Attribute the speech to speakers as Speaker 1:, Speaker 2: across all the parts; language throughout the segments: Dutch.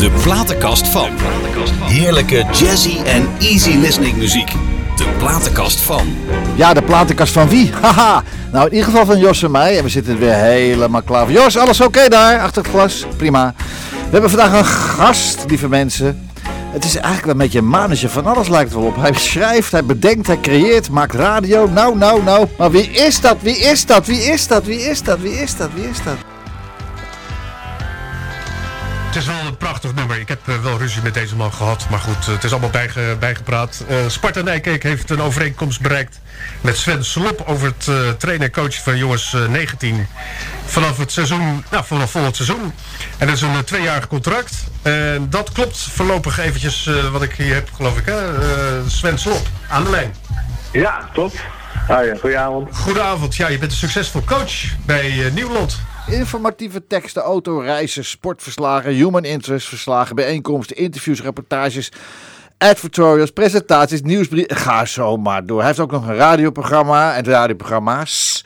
Speaker 1: De platenkast van. Heerlijke jazzy en easy listening muziek. De platenkast van.
Speaker 2: Ja, de platenkast van wie? Haha. Nou, in ieder geval van Jos en mij. En we zitten weer helemaal klaar voor. Jos, alles oké daar? Achter het glas? Prima. We hebben vandaag een gast, lieve mensen. Het is eigenlijk wel een beetje een van alles lijkt wel op. Hij schrijft, hij bedenkt, hij creëert, maakt radio. Nou, nou, nou. Maar wie is dat? Wie is dat? Wie is dat? Wie is dat? Wie is dat? Wie is dat?
Speaker 3: Het is wel een prachtig nummer. Ik heb eh, wel ruzie met deze man gehad. Maar goed, eh, het is allemaal bijge, bijgepraat. Uh, Sparta Nijkerk heeft een overeenkomst bereikt met Sven Slop... over het uh, trainen en coachen van jongens 19 vanaf het seizoen, nou, vanaf volgend seizoen. En dat is een tweejarig contract. En dat klopt voorlopig eventjes wat ik hier heb, geloof ik. Hè? Sven Slop, aan de lijn.
Speaker 4: Ja, klopt. Ah, ja, goedenavond.
Speaker 3: Goedenavond. Ja, je bent een succesvol coach bij Nieuwland.
Speaker 2: Informatieve teksten, autoreizen, sportverslagen, human interest verslagen, bijeenkomsten, interviews, reportages, advertorials, presentaties, nieuwsbrieven. Ga zo maar door. Hij heeft ook nog een radioprogramma en radioprogramma's.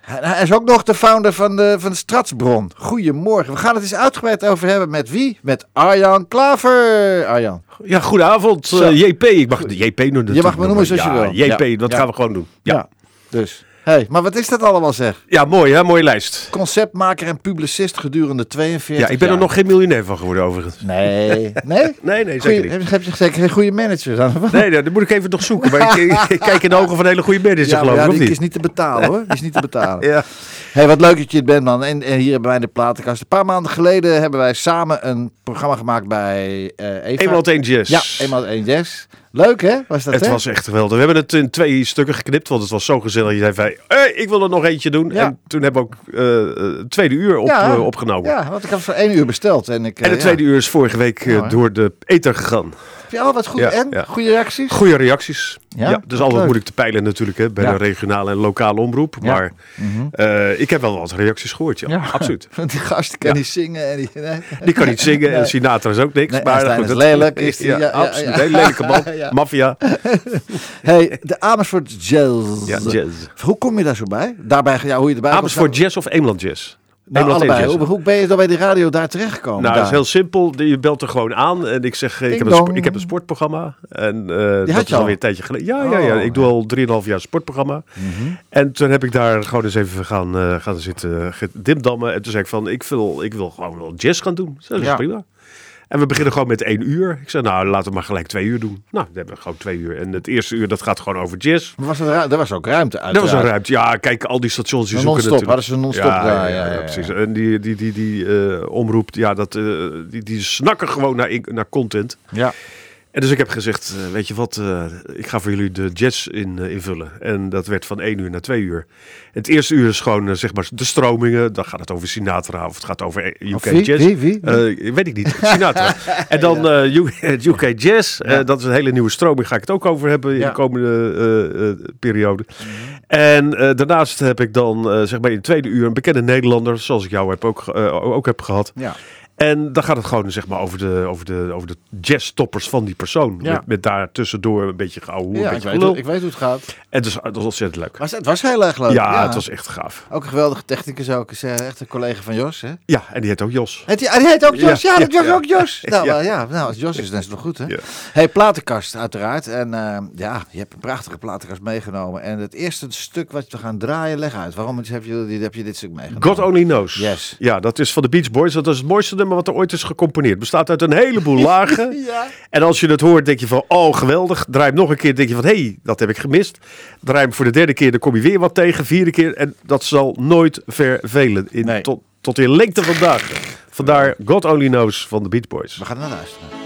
Speaker 2: Hij is ook nog de founder van de, van de Stratsbron. Goedemorgen. We gaan het eens uitgebreid over hebben met wie? Met Arjan Klaver. Arjan.
Speaker 5: Ja, goedenavond. Uh, JP. Ik mag de JP noemen.
Speaker 2: Je mag me noemen zoals
Speaker 5: ja,
Speaker 2: je
Speaker 5: wil. JP,
Speaker 2: ja.
Speaker 5: dat gaan we gewoon doen. Ja.
Speaker 2: dus hey, maar wat is dat allemaal zeg?
Speaker 5: Ja, mooi hè, mooie lijst.
Speaker 2: Conceptmaker en publicist gedurende 42
Speaker 5: Ja, ik ben
Speaker 2: jaar.
Speaker 5: er nog geen miljonair van geworden overigens.
Speaker 2: Nee, nee?
Speaker 5: nee, nee, zeker niet.
Speaker 2: Heb, heb je zeker geen goede manager dan?
Speaker 5: Nee, nee, dat moet ik even nog zoeken. Maar ik, ik, kijk in de ogen van een hele goede manager
Speaker 2: ja,
Speaker 5: geloof ik,
Speaker 2: ja, die
Speaker 5: niet?
Speaker 2: is niet te betalen hoor. Die is niet te betalen.
Speaker 5: Ja.
Speaker 2: hey, wat leuk dat je het bent man. En, en hier hebben wij de platenkast. Een paar maanden geleden hebben wij samen een programma gemaakt bij uh, Eva.
Speaker 5: Eenmaal één jazz.
Speaker 2: Ja, eenmaal één jazz. Leuk hè? Was dat,
Speaker 5: het
Speaker 2: hè?
Speaker 5: was echt geweldig. We hebben het in twee stukken geknipt, want het was zo gezellig. Je zei van, hey, ik wil er nog eentje doen.
Speaker 2: Ja.
Speaker 5: En toen hebben we ook uh, tweede uur op,
Speaker 2: ja,
Speaker 5: uh, opgenomen.
Speaker 2: Ja, want ik heb voor één uur besteld. En, ik,
Speaker 5: en het tweede
Speaker 2: ja.
Speaker 5: uur is vorige week
Speaker 2: Ja,
Speaker 5: door de ether gegaan.
Speaker 2: Ja, wat goed. En? Goede reacties?
Speaker 5: Goede reacties.
Speaker 2: Ja,
Speaker 5: dus altijd moeilijk te peilen natuurlijk hè, bij de regionale en lokale omroep. Maar eh, ik heb wel wat reacties gehoord, ja. Absoluut.
Speaker 2: Want die gasten kan niet zingen. En die, nee.
Speaker 5: Die kan niet zingen en. Sinatra is ook niks.
Speaker 2: Nee,
Speaker 5: maar goed,
Speaker 2: is lelijk, is die,
Speaker 5: ja, absoluut. Een hele lelijke man.
Speaker 2: Ja.
Speaker 5: Maffia.
Speaker 2: Hey, de Amersfoort Jazz.
Speaker 5: Ja, jazz.
Speaker 2: Hoe kom je daar zo bij? Daarbij, ja, hoe je erbij
Speaker 5: Amersfoort
Speaker 2: komt?
Speaker 5: Jazz of Eemland Jazz?
Speaker 2: Nou, allebei.
Speaker 5: Jazz.
Speaker 2: Hoe, hoe ben je dan bij die radio daar terechtgekomen?
Speaker 5: Nou, dat is heel simpel. Je belt er gewoon aan en ik zeg, eh, ik heb, een, ik heb een sportprogramma. En eh, dat is
Speaker 2: je al?
Speaker 5: alweer een tijdje geleden. Ja, ja, ja.
Speaker 2: Oh,
Speaker 5: Ik doe al 3,5 jaar een sportprogramma.
Speaker 2: Mhm.
Speaker 5: En toen heb ik daar gewoon eens even gaan, eh, gaan zitten uh, dimdammen. En toen zei ik van, ik wil, ik wil gewoon wel jazz gaan doen. Dat is
Speaker 2: Ja.
Speaker 5: prima. En we beginnen gewoon met één uur. Ik zei, nou, laten we maar gelijk twee uur doen. Nou, dan hebben we gewoon twee uur. En het eerste uur, dat gaat gewoon over jazz.
Speaker 2: Maar was er, er was ook ruimte uit.
Speaker 5: Dat was een ruimte. Ja, kijk, al die stations die zoeken natuurlijk.
Speaker 2: hadden ze een non-stop
Speaker 5: ja, ja,
Speaker 2: ja,
Speaker 5: ja,
Speaker 2: ja,
Speaker 5: precies. En die, die, die, die eh, omroep, ja, dat, eh, die, die snakken gewoon naar, naar content.
Speaker 2: Ja.
Speaker 5: En dus ik heb gezegd, eh, weet je wat, eh, ik ga voor jullie de jazz in, eh, invullen. En dat werd van één uur naar twee uur. Het eerste uur is gewoon, zeg maar, de stromingen. Dan gaat het over Sinatra of het gaat over UK
Speaker 2: wie?
Speaker 5: Jazz.
Speaker 2: Wie? Wie?
Speaker 5: Weet ik niet, Sinatra. en dan UK, Jazz,
Speaker 2: Ja.
Speaker 5: dat is een hele nieuwe stroming, ga ik het ook over hebben in
Speaker 2: Ja.
Speaker 5: de komende periode. En eh, daarnaast heb ik dan, zeg maar in het tweede uur, een bekende Nederlander, zoals ik jou heb ook, ook heb gehad.
Speaker 2: Ja.
Speaker 5: En dan gaat het gewoon zeg maar, over, de, over, de, over de jazztoppers van die persoon.
Speaker 2: Ja.
Speaker 5: Met, met daar tussendoor een beetje geouwe,
Speaker 2: Ja,
Speaker 5: een
Speaker 2: ik
Speaker 5: beetje
Speaker 2: weet,
Speaker 5: gelul.
Speaker 2: hoe- ik weet hoe het gaat.
Speaker 5: En het is, het was ontzettend leuk.
Speaker 2: Maar het was heel erg leuk.
Speaker 5: Ja, het was echt gaaf.
Speaker 2: Ook een geweldige technicus ook. Is echt een collega van Jos, hè?
Speaker 5: Ja, en die heet ook Jos.
Speaker 2: Heet die, ah, die heet ook Jos? Ja, dat Jos ook Jos. Nou,
Speaker 5: Ja.
Speaker 2: nou, als Jos is, dan is het nog goed, hè? Hey, platenkast, uiteraard. En eh, ja, je hebt een prachtige platenkast meegenomen. En het eerste stuk wat we gaan draaien, leg uit. Waarom heb je, heb je dit stuk meegenomen?
Speaker 5: God Only Knows.
Speaker 2: Yes.
Speaker 5: Ja, dat is van de Beach Boys. Dat is het mooiste nummer wat er ooit is gecomponeerd. Bestaat uit een heleboel lagen.
Speaker 2: Ja.
Speaker 5: En als je het hoort, denk je van, oh geweldig. Draai hem nog een keer, denk je van, hé, hey, dat heb ik gemist. Draai hem voor de derde keer, dan kom je weer wat tegen. Vierde keer, en dat zal nooit vervelen. In,
Speaker 2: Nee.
Speaker 5: tot, tot in lengte van dagen. Vandaar God Only Knows van de Beach Boys.
Speaker 2: We gaan naar luisteren.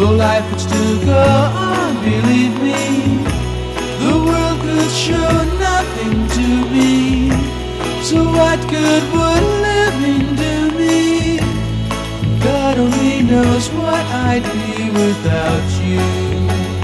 Speaker 6: for life would still go on, believe me. The world could show nothing to me. So what good would living do me? God only knows what I'd be without you.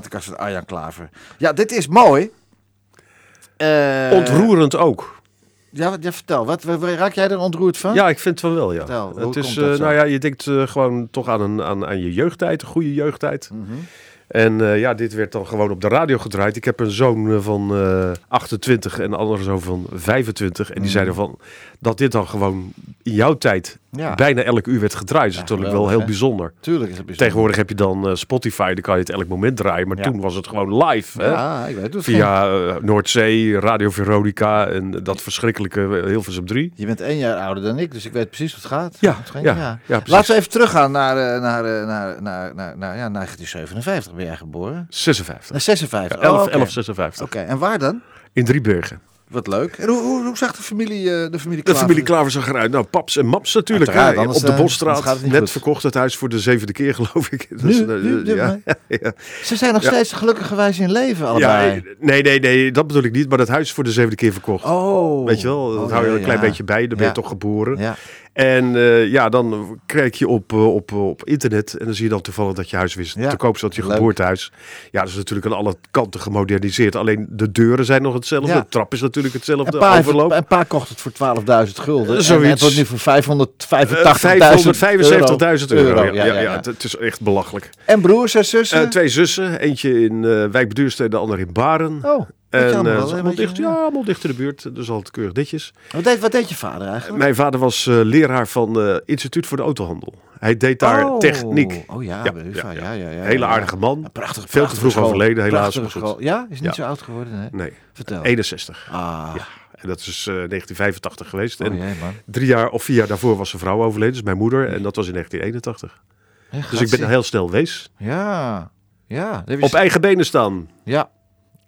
Speaker 1: Platenkast van
Speaker 2: Arjan Klaver. Ja, dit is mooi. Eh,
Speaker 5: Ontroerend ook.
Speaker 2: Ja, wat, ja, vertel. Wat, raak jij er ontroerd van?
Speaker 5: Ja, ik vind het wel wel, ja.
Speaker 2: Vertel,
Speaker 5: het is, eh, nou ja, je denkt eh, gewoon toch aan, een, aan, aan je jeugdtijd, een goede jeugdtijd.
Speaker 2: Mhm.
Speaker 5: En ja, dit werd dan gewoon op de radio gedraaid. Ik heb een zoon van eh 28 en een andere zoon van 25. En die
Speaker 2: Mhm.
Speaker 5: zeiden van dat dit dan gewoon in jouw tijd
Speaker 2: Ja.
Speaker 5: bijna elk uur werd gedraaid. Dat is natuurlijk wel heel
Speaker 2: hè?
Speaker 5: bijzonder.
Speaker 2: Tuurlijk is het bijzonder.
Speaker 5: Tegenwoordig heb je dan eh, Spotify, dan kan je het elk moment draaien. Maar toen was het gewoon live. Hè?
Speaker 2: Ja, ik weet het.
Speaker 5: Via eh, Noordzee, Radio Veronica en dat verschrikkelijke eh, Hilversum 3.
Speaker 2: Je bent één jaar ouder dan ik, dus ik weet precies wat het gaat.
Speaker 5: Ja,
Speaker 2: Het
Speaker 5: ja.
Speaker 2: Laten we even teruggaan naar, eh, naar, eh, naar, naar, naar, naar ja, 1957 ben jij geboren.
Speaker 5: 56.
Speaker 2: Naar 56.
Speaker 5: Ja, 11,
Speaker 2: oh, oké.
Speaker 5: 1156.
Speaker 2: Oké, en waar dan?
Speaker 5: In Driebergen.
Speaker 2: Wat leuk. En hoe, hoe, hoe zag de familie, eh, de familie
Speaker 5: De
Speaker 2: Klaver?
Speaker 5: familie Klaver zag eruit. Nou, paps en maps natuurlijk.
Speaker 2: Anders,
Speaker 5: op de
Speaker 2: eh,
Speaker 5: Bosstraat. Net
Speaker 2: goed.
Speaker 5: verkocht het huis voor de zevende keer, geloof ik. Dat
Speaker 2: Nu?
Speaker 5: is, eh,
Speaker 2: Nu?
Speaker 5: ja, ja.
Speaker 2: Ze zijn nog steeds gelukkigerwijs in leven,
Speaker 5: Ja,
Speaker 2: allebei.
Speaker 5: nee, nee, nee, dat bedoel ik niet. Maar dat huis is voor de zevende keer verkocht.
Speaker 2: oh.
Speaker 5: Weet je wel, dat
Speaker 2: Oh,
Speaker 5: hou je een klein beetje bij. Dan ben je toch geboren. En eh, ja, dan kijk je op, eh, op, op internet en dan zie je dan toevallig dat je huis wist
Speaker 2: Ja.
Speaker 5: te koop staat, je
Speaker 2: Leuk.
Speaker 5: geboortehuis. Ja, dat is natuurlijk aan alle kanten gemoderniseerd. Alleen de deuren zijn nog hetzelfde.
Speaker 2: Ja.
Speaker 5: De trap is natuurlijk hetzelfde.
Speaker 2: Een paar,
Speaker 5: overloop.
Speaker 2: een paar kocht het voor 12.000 gulden. En
Speaker 5: Zoiets.
Speaker 2: het wordt nu voor
Speaker 5: Eh,
Speaker 2: 585.000
Speaker 5: 575.000 euro. Ja, ja, ja,
Speaker 2: ja.
Speaker 5: Het, is echt belachelijk.
Speaker 2: En broers en zussen?
Speaker 5: Eh, twee zussen. Eentje in eh Wijk Beduurstede, de andere in Baren.
Speaker 2: oh,
Speaker 5: en eh,
Speaker 2: wel, je,
Speaker 5: dicht, ja, in de buurt. Dus altijd keurig ditjes.
Speaker 2: Wat deed, wat deed je vader eigenlijk?
Speaker 5: Mijn vader was eh, leraar van het Instituut voor de Autohandel. Hij deed daar
Speaker 2: Oh.
Speaker 5: techniek.
Speaker 2: Oh ja,
Speaker 5: Ja, ja,
Speaker 2: ja, ja, ja.
Speaker 5: Hele aardige man.
Speaker 2: Prachtig,
Speaker 5: Veel te vroeg overleden, helaas.
Speaker 2: Ja, is niet zo oud geworden, hè?
Speaker 5: Nee,
Speaker 2: Vertel.
Speaker 5: 61.
Speaker 2: Ah,
Speaker 5: Ja. En dat is eh, 1985 geweest.
Speaker 2: oh
Speaker 5: en
Speaker 2: jee,
Speaker 5: drie jaar of vier jaar daarvoor was zijn vrouw overleden, dus mijn moeder. En dat was in 1981.
Speaker 2: Hé,
Speaker 5: Dus ik ben heel snel wees.
Speaker 2: Ja, ja.
Speaker 5: Op eigen benen staan.
Speaker 2: Ja.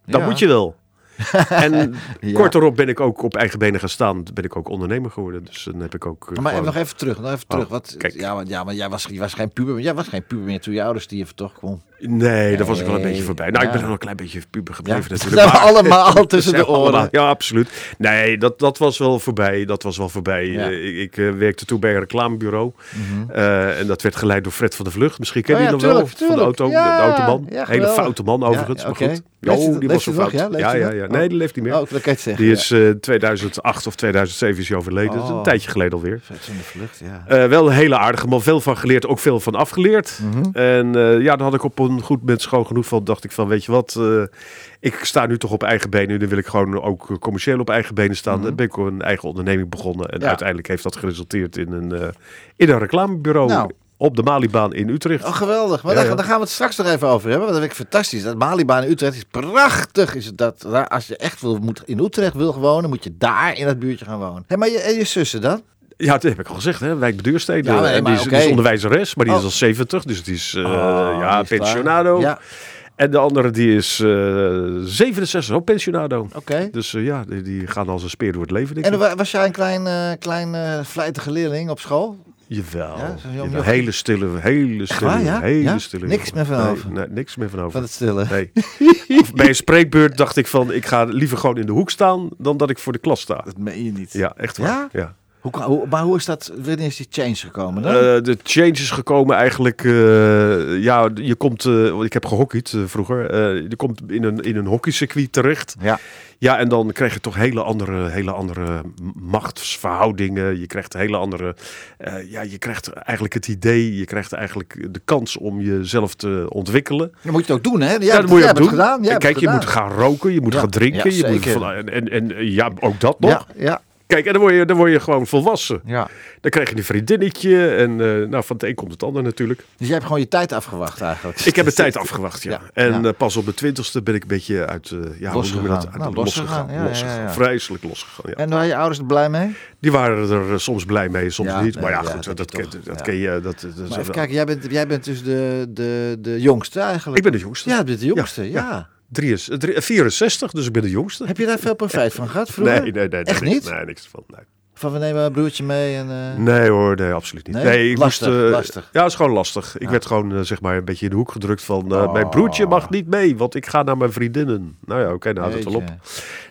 Speaker 5: Dat
Speaker 2: Ja.
Speaker 5: moet je wel. en
Speaker 2: Ja.
Speaker 5: kort erop ben ik ook op eigen benen gaan staan. Ben ik ook ondernemer geworden. Dus dan heb ik ook. eh,
Speaker 2: Maar
Speaker 5: gewoon-
Speaker 2: nog even terug, nog even terug.
Speaker 5: Oh,
Speaker 2: Wat,
Speaker 5: kijk.
Speaker 2: ja, want, ja, maar jij was, was geen puber, jij was geen puber meer toen je ouders stierven, toch? Kom.
Speaker 5: Nee, daar was ik wel een beetje voorbij. Nou, ik ben nog een klein beetje puber gebleven
Speaker 2: dat
Speaker 5: natuurlijk. maar-
Speaker 2: allemaal tussen
Speaker 5: Dat
Speaker 2: de oren.
Speaker 5: allemaal- Ja, absoluut. Nee, dat, dat was wel voorbij. Dat was wel voorbij. Eh, ik ik eh, werkte toen bij een reclamebureau. Eh, en dat werd geleid door Fred van der Vlucht. Misschien ken
Speaker 2: Mhm. Oh
Speaker 5: je nog
Speaker 2: tuurlijk,
Speaker 5: wel? Van de auto, de automan. Hele foute man overigens, maar goed. Jo, die
Speaker 2: leeft
Speaker 5: was zo
Speaker 2: nog?
Speaker 5: fout.
Speaker 2: Ja,
Speaker 5: ja, ja.
Speaker 2: Oh.
Speaker 5: Nee, die leeft niet meer.
Speaker 2: Oh, dat kan je zeggen.
Speaker 5: Die is eh 2008 of 2007 is hij overleden. Dat is
Speaker 2: Oh.
Speaker 5: een tijdje geleden alweer.
Speaker 2: Van de vlucht, ja.
Speaker 5: Wel een hele aardige man. Veel van geleerd, ook veel van afgeleerd.
Speaker 2: Mhm.
Speaker 5: En ja, dan had ik op een goed moment schoon genoeg van. Dacht ik van, weet je wat, eh, ik sta nu toch op eigen benen. Dan wil ik gewoon ook commercieel op eigen benen staan. Dan ben ik een eigen onderneming begonnen. En
Speaker 2: Ja.
Speaker 5: uiteindelijk heeft dat geresulteerd in een, eh, in een reclamebureau.
Speaker 2: Nou.
Speaker 5: Op de Malibaan in Utrecht.
Speaker 2: Oh, geweldig. Maar
Speaker 5: Ja,
Speaker 2: daar,
Speaker 5: ja.
Speaker 2: daar gaan we het straks nog even over hebben. Want dat vind ik fantastisch. Dat Malibaan in Utrecht is prachtig. Is het dat, als je echt wil, moet, in Utrecht wil wonen, moet je daar in dat buurtje gaan wonen. Hé, maar je, en je zussen dan?
Speaker 5: Ja, dat heb ik al gezegd, hè. Wijk Beduurstede.
Speaker 2: Ja, maar-
Speaker 5: en
Speaker 2: maar
Speaker 5: die, is, die is onderwijzeres, maar die is al 70. Dus die is,
Speaker 2: Oh,
Speaker 5: ja,
Speaker 2: die is klaar.
Speaker 5: pensionado.
Speaker 2: Ja.
Speaker 5: En de andere die is eh 67, ook pensionado.
Speaker 2: Oké.
Speaker 5: Dus eh, ja, die, die gaan als een speer door het leven, denk
Speaker 2: En
Speaker 5: ik.
Speaker 2: was jij een klein, eh, klein vlijtige leerling op school?
Speaker 5: Jawel.
Speaker 2: Ja,
Speaker 5: Jawel. hele stille, hele stille,
Speaker 2: waar, ja?
Speaker 5: hele
Speaker 2: Ja?
Speaker 5: stille.
Speaker 2: Niks meer van
Speaker 5: Nee,
Speaker 2: over?
Speaker 5: Nee, niks meer van over.
Speaker 2: Van het stille.
Speaker 5: Nee. Bij een spreekbeurt dacht ik van, ik ga liever gewoon in de hoek staan dan dat ik voor de klas sta.
Speaker 2: Dat meen je niet.
Speaker 5: Ja, echt waar.
Speaker 2: Ja? Hoe, hoe, maar hoe is dat, wanneer is die change gekomen dan?
Speaker 5: Eh, de change is gekomen eigenlijk, eh, ja, je komt, eh, ik heb gehockeyd eh, vroeger, je komt in een, in een hockeycircuit terecht.
Speaker 2: ja.
Speaker 5: Ja, en dan krijg je toch hele andere, hele andere machtsverhoudingen. Je krijgt hele andere, ja, je krijgt eigenlijk het idee, je krijgt eigenlijk de kans om jezelf te ontwikkelen.
Speaker 2: Dan moet je het ook doen, hè?
Speaker 5: Ja, dat moet je ook doen.
Speaker 2: gedaan.
Speaker 5: En Kijk, je moet gaan roken, je moet
Speaker 2: Ja,
Speaker 5: gaan drinken.
Speaker 2: ja,
Speaker 5: je moet en, en, en ja, ook dat nog.
Speaker 2: Ja, ja,
Speaker 5: Kijk, en dan word, je, dan word je gewoon volwassen.
Speaker 2: ja.
Speaker 5: Dan krijg je een vriendinnetje en eh, nou, van het een komt het ander natuurlijk.
Speaker 2: Dus jij hebt gewoon je tijd afgewacht eigenlijk.
Speaker 5: Ik heb de tijd afgewacht, ja.
Speaker 2: Ja,
Speaker 5: En
Speaker 2: ja.
Speaker 5: eh, pas op de twintigste ben ik een beetje uit, eh ja, hoe noem je dat? Uit
Speaker 2: Nou,
Speaker 5: losgegaan,
Speaker 2: ja,
Speaker 5: losgegaan.
Speaker 2: ja, ja.
Speaker 5: Vreselijk losgegaan, ja.
Speaker 2: En waren je ouders er blij mee?
Speaker 5: Die waren er soms blij mee, soms niet. Maar ja, goed,
Speaker 2: dat
Speaker 5: dat, ken,
Speaker 2: toch,
Speaker 5: dat
Speaker 2: ja.
Speaker 5: ken je. Dat, dat,
Speaker 2: Maar even kijken, jij bent, jij bent dus de, de, de jongste eigenlijk.
Speaker 5: ik ben de jongste.
Speaker 2: Ja, je bent de jongste, ja.
Speaker 5: Ja. Drie is, eh, drie- eh, 64, dus ik ben de jongste.
Speaker 2: Heb je daar veel profijt van gehad vroeger?
Speaker 5: Nee, nee, nee.
Speaker 2: Echt niet?
Speaker 5: Nee, niks van. Nee.
Speaker 2: Van we nemen een broertje mee en... eh,
Speaker 5: Nee hoor, nee, absoluut niet.
Speaker 2: Nee?
Speaker 5: Nee, ik
Speaker 2: Lastig,
Speaker 5: moest, eh,
Speaker 2: lastig.
Speaker 5: Ja, het is gewoon lastig. Ik werd gewoon eh, zeg maar een beetje in de hoek gedrukt van... eh,
Speaker 2: Oh.
Speaker 5: mijn broertje mag niet mee, want ik ga naar mijn vriendinnen. Nou ja, oké, nou houdt het wel op.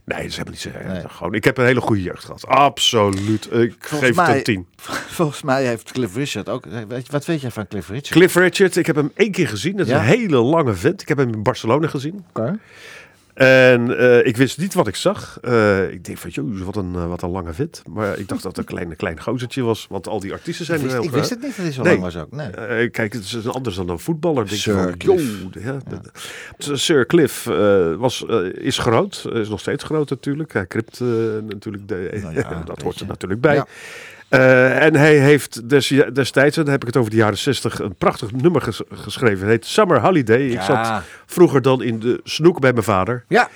Speaker 5: Nee, dat is helemaal niet zo.
Speaker 2: Nee.
Speaker 5: Gewoon, ik heb een hele goede jeugd gehad. Absoluut. Ik
Speaker 2: Volgens
Speaker 5: geef het een tien.
Speaker 2: Volgens mij heeft Cliff Richard ook... Wat weet jij van Cliff Richard?
Speaker 5: Cliff Richard, ik heb hem één keer gezien. Dat is
Speaker 2: Ja?
Speaker 5: een hele lange vent. Ik heb hem in Barcelona gezien.
Speaker 2: Oké.
Speaker 5: En eh, ik wist niet wat ik zag. Eh, ik denk van, joh, wat een, eh, wat een lange vent. Maar ik dacht dat het een klein, klein gozertje was. Want al die artiesten zijn er
Speaker 2: wist,
Speaker 5: heel
Speaker 2: ik wist het niet dat hij zo
Speaker 5: Nee.
Speaker 2: lang was ook. Nee.
Speaker 5: Kijk, het is anders dan een voetballer. Denk
Speaker 2: Sir
Speaker 5: van,
Speaker 2: Cliff.
Speaker 5: ja, Sir Cliff was, is groot, is nog steeds groot natuurlijk. Hij kript natuurlijk, de,
Speaker 2: Nou ja,
Speaker 5: dat hoort er natuurlijk bij. Eh, en hij heeft des, destijds, en dan heb ik het over de jaren 60, een prachtig nummer ges- geschreven. Het heet Summer Holiday. Ik zat vroeger dan in de snoek bij mijn vader.
Speaker 2: Ja,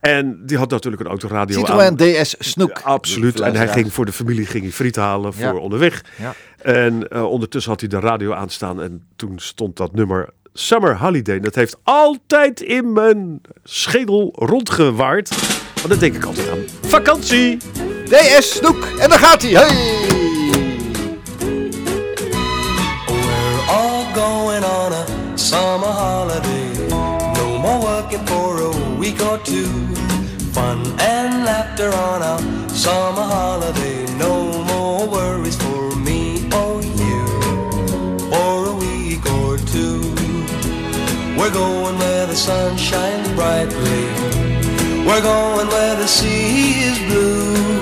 Speaker 5: En die had natuurlijk een autoradio
Speaker 2: Citroën
Speaker 5: aan.
Speaker 2: DS Snoek.
Speaker 5: Absoluut. En hij ging voor de familie ging hij friet halen voor
Speaker 2: Ja.
Speaker 5: onderweg.
Speaker 2: Ja.
Speaker 5: En eh, ondertussen had hij de radio aanstaan en toen stond dat nummer Summer Holiday. Dat heeft altijd in mijn schedel rondgewaard. Want dan denk ik altijd aan vakantie.
Speaker 2: DS Snoek. En daar gaat hij. Hey!
Speaker 7: We're all going on a summer holiday. No more working for a week or two. Fun and laughter on a summer holiday. No more worries for me or you. For a week or two. We're going where the sun shines brightly. We're going where the sea is blue.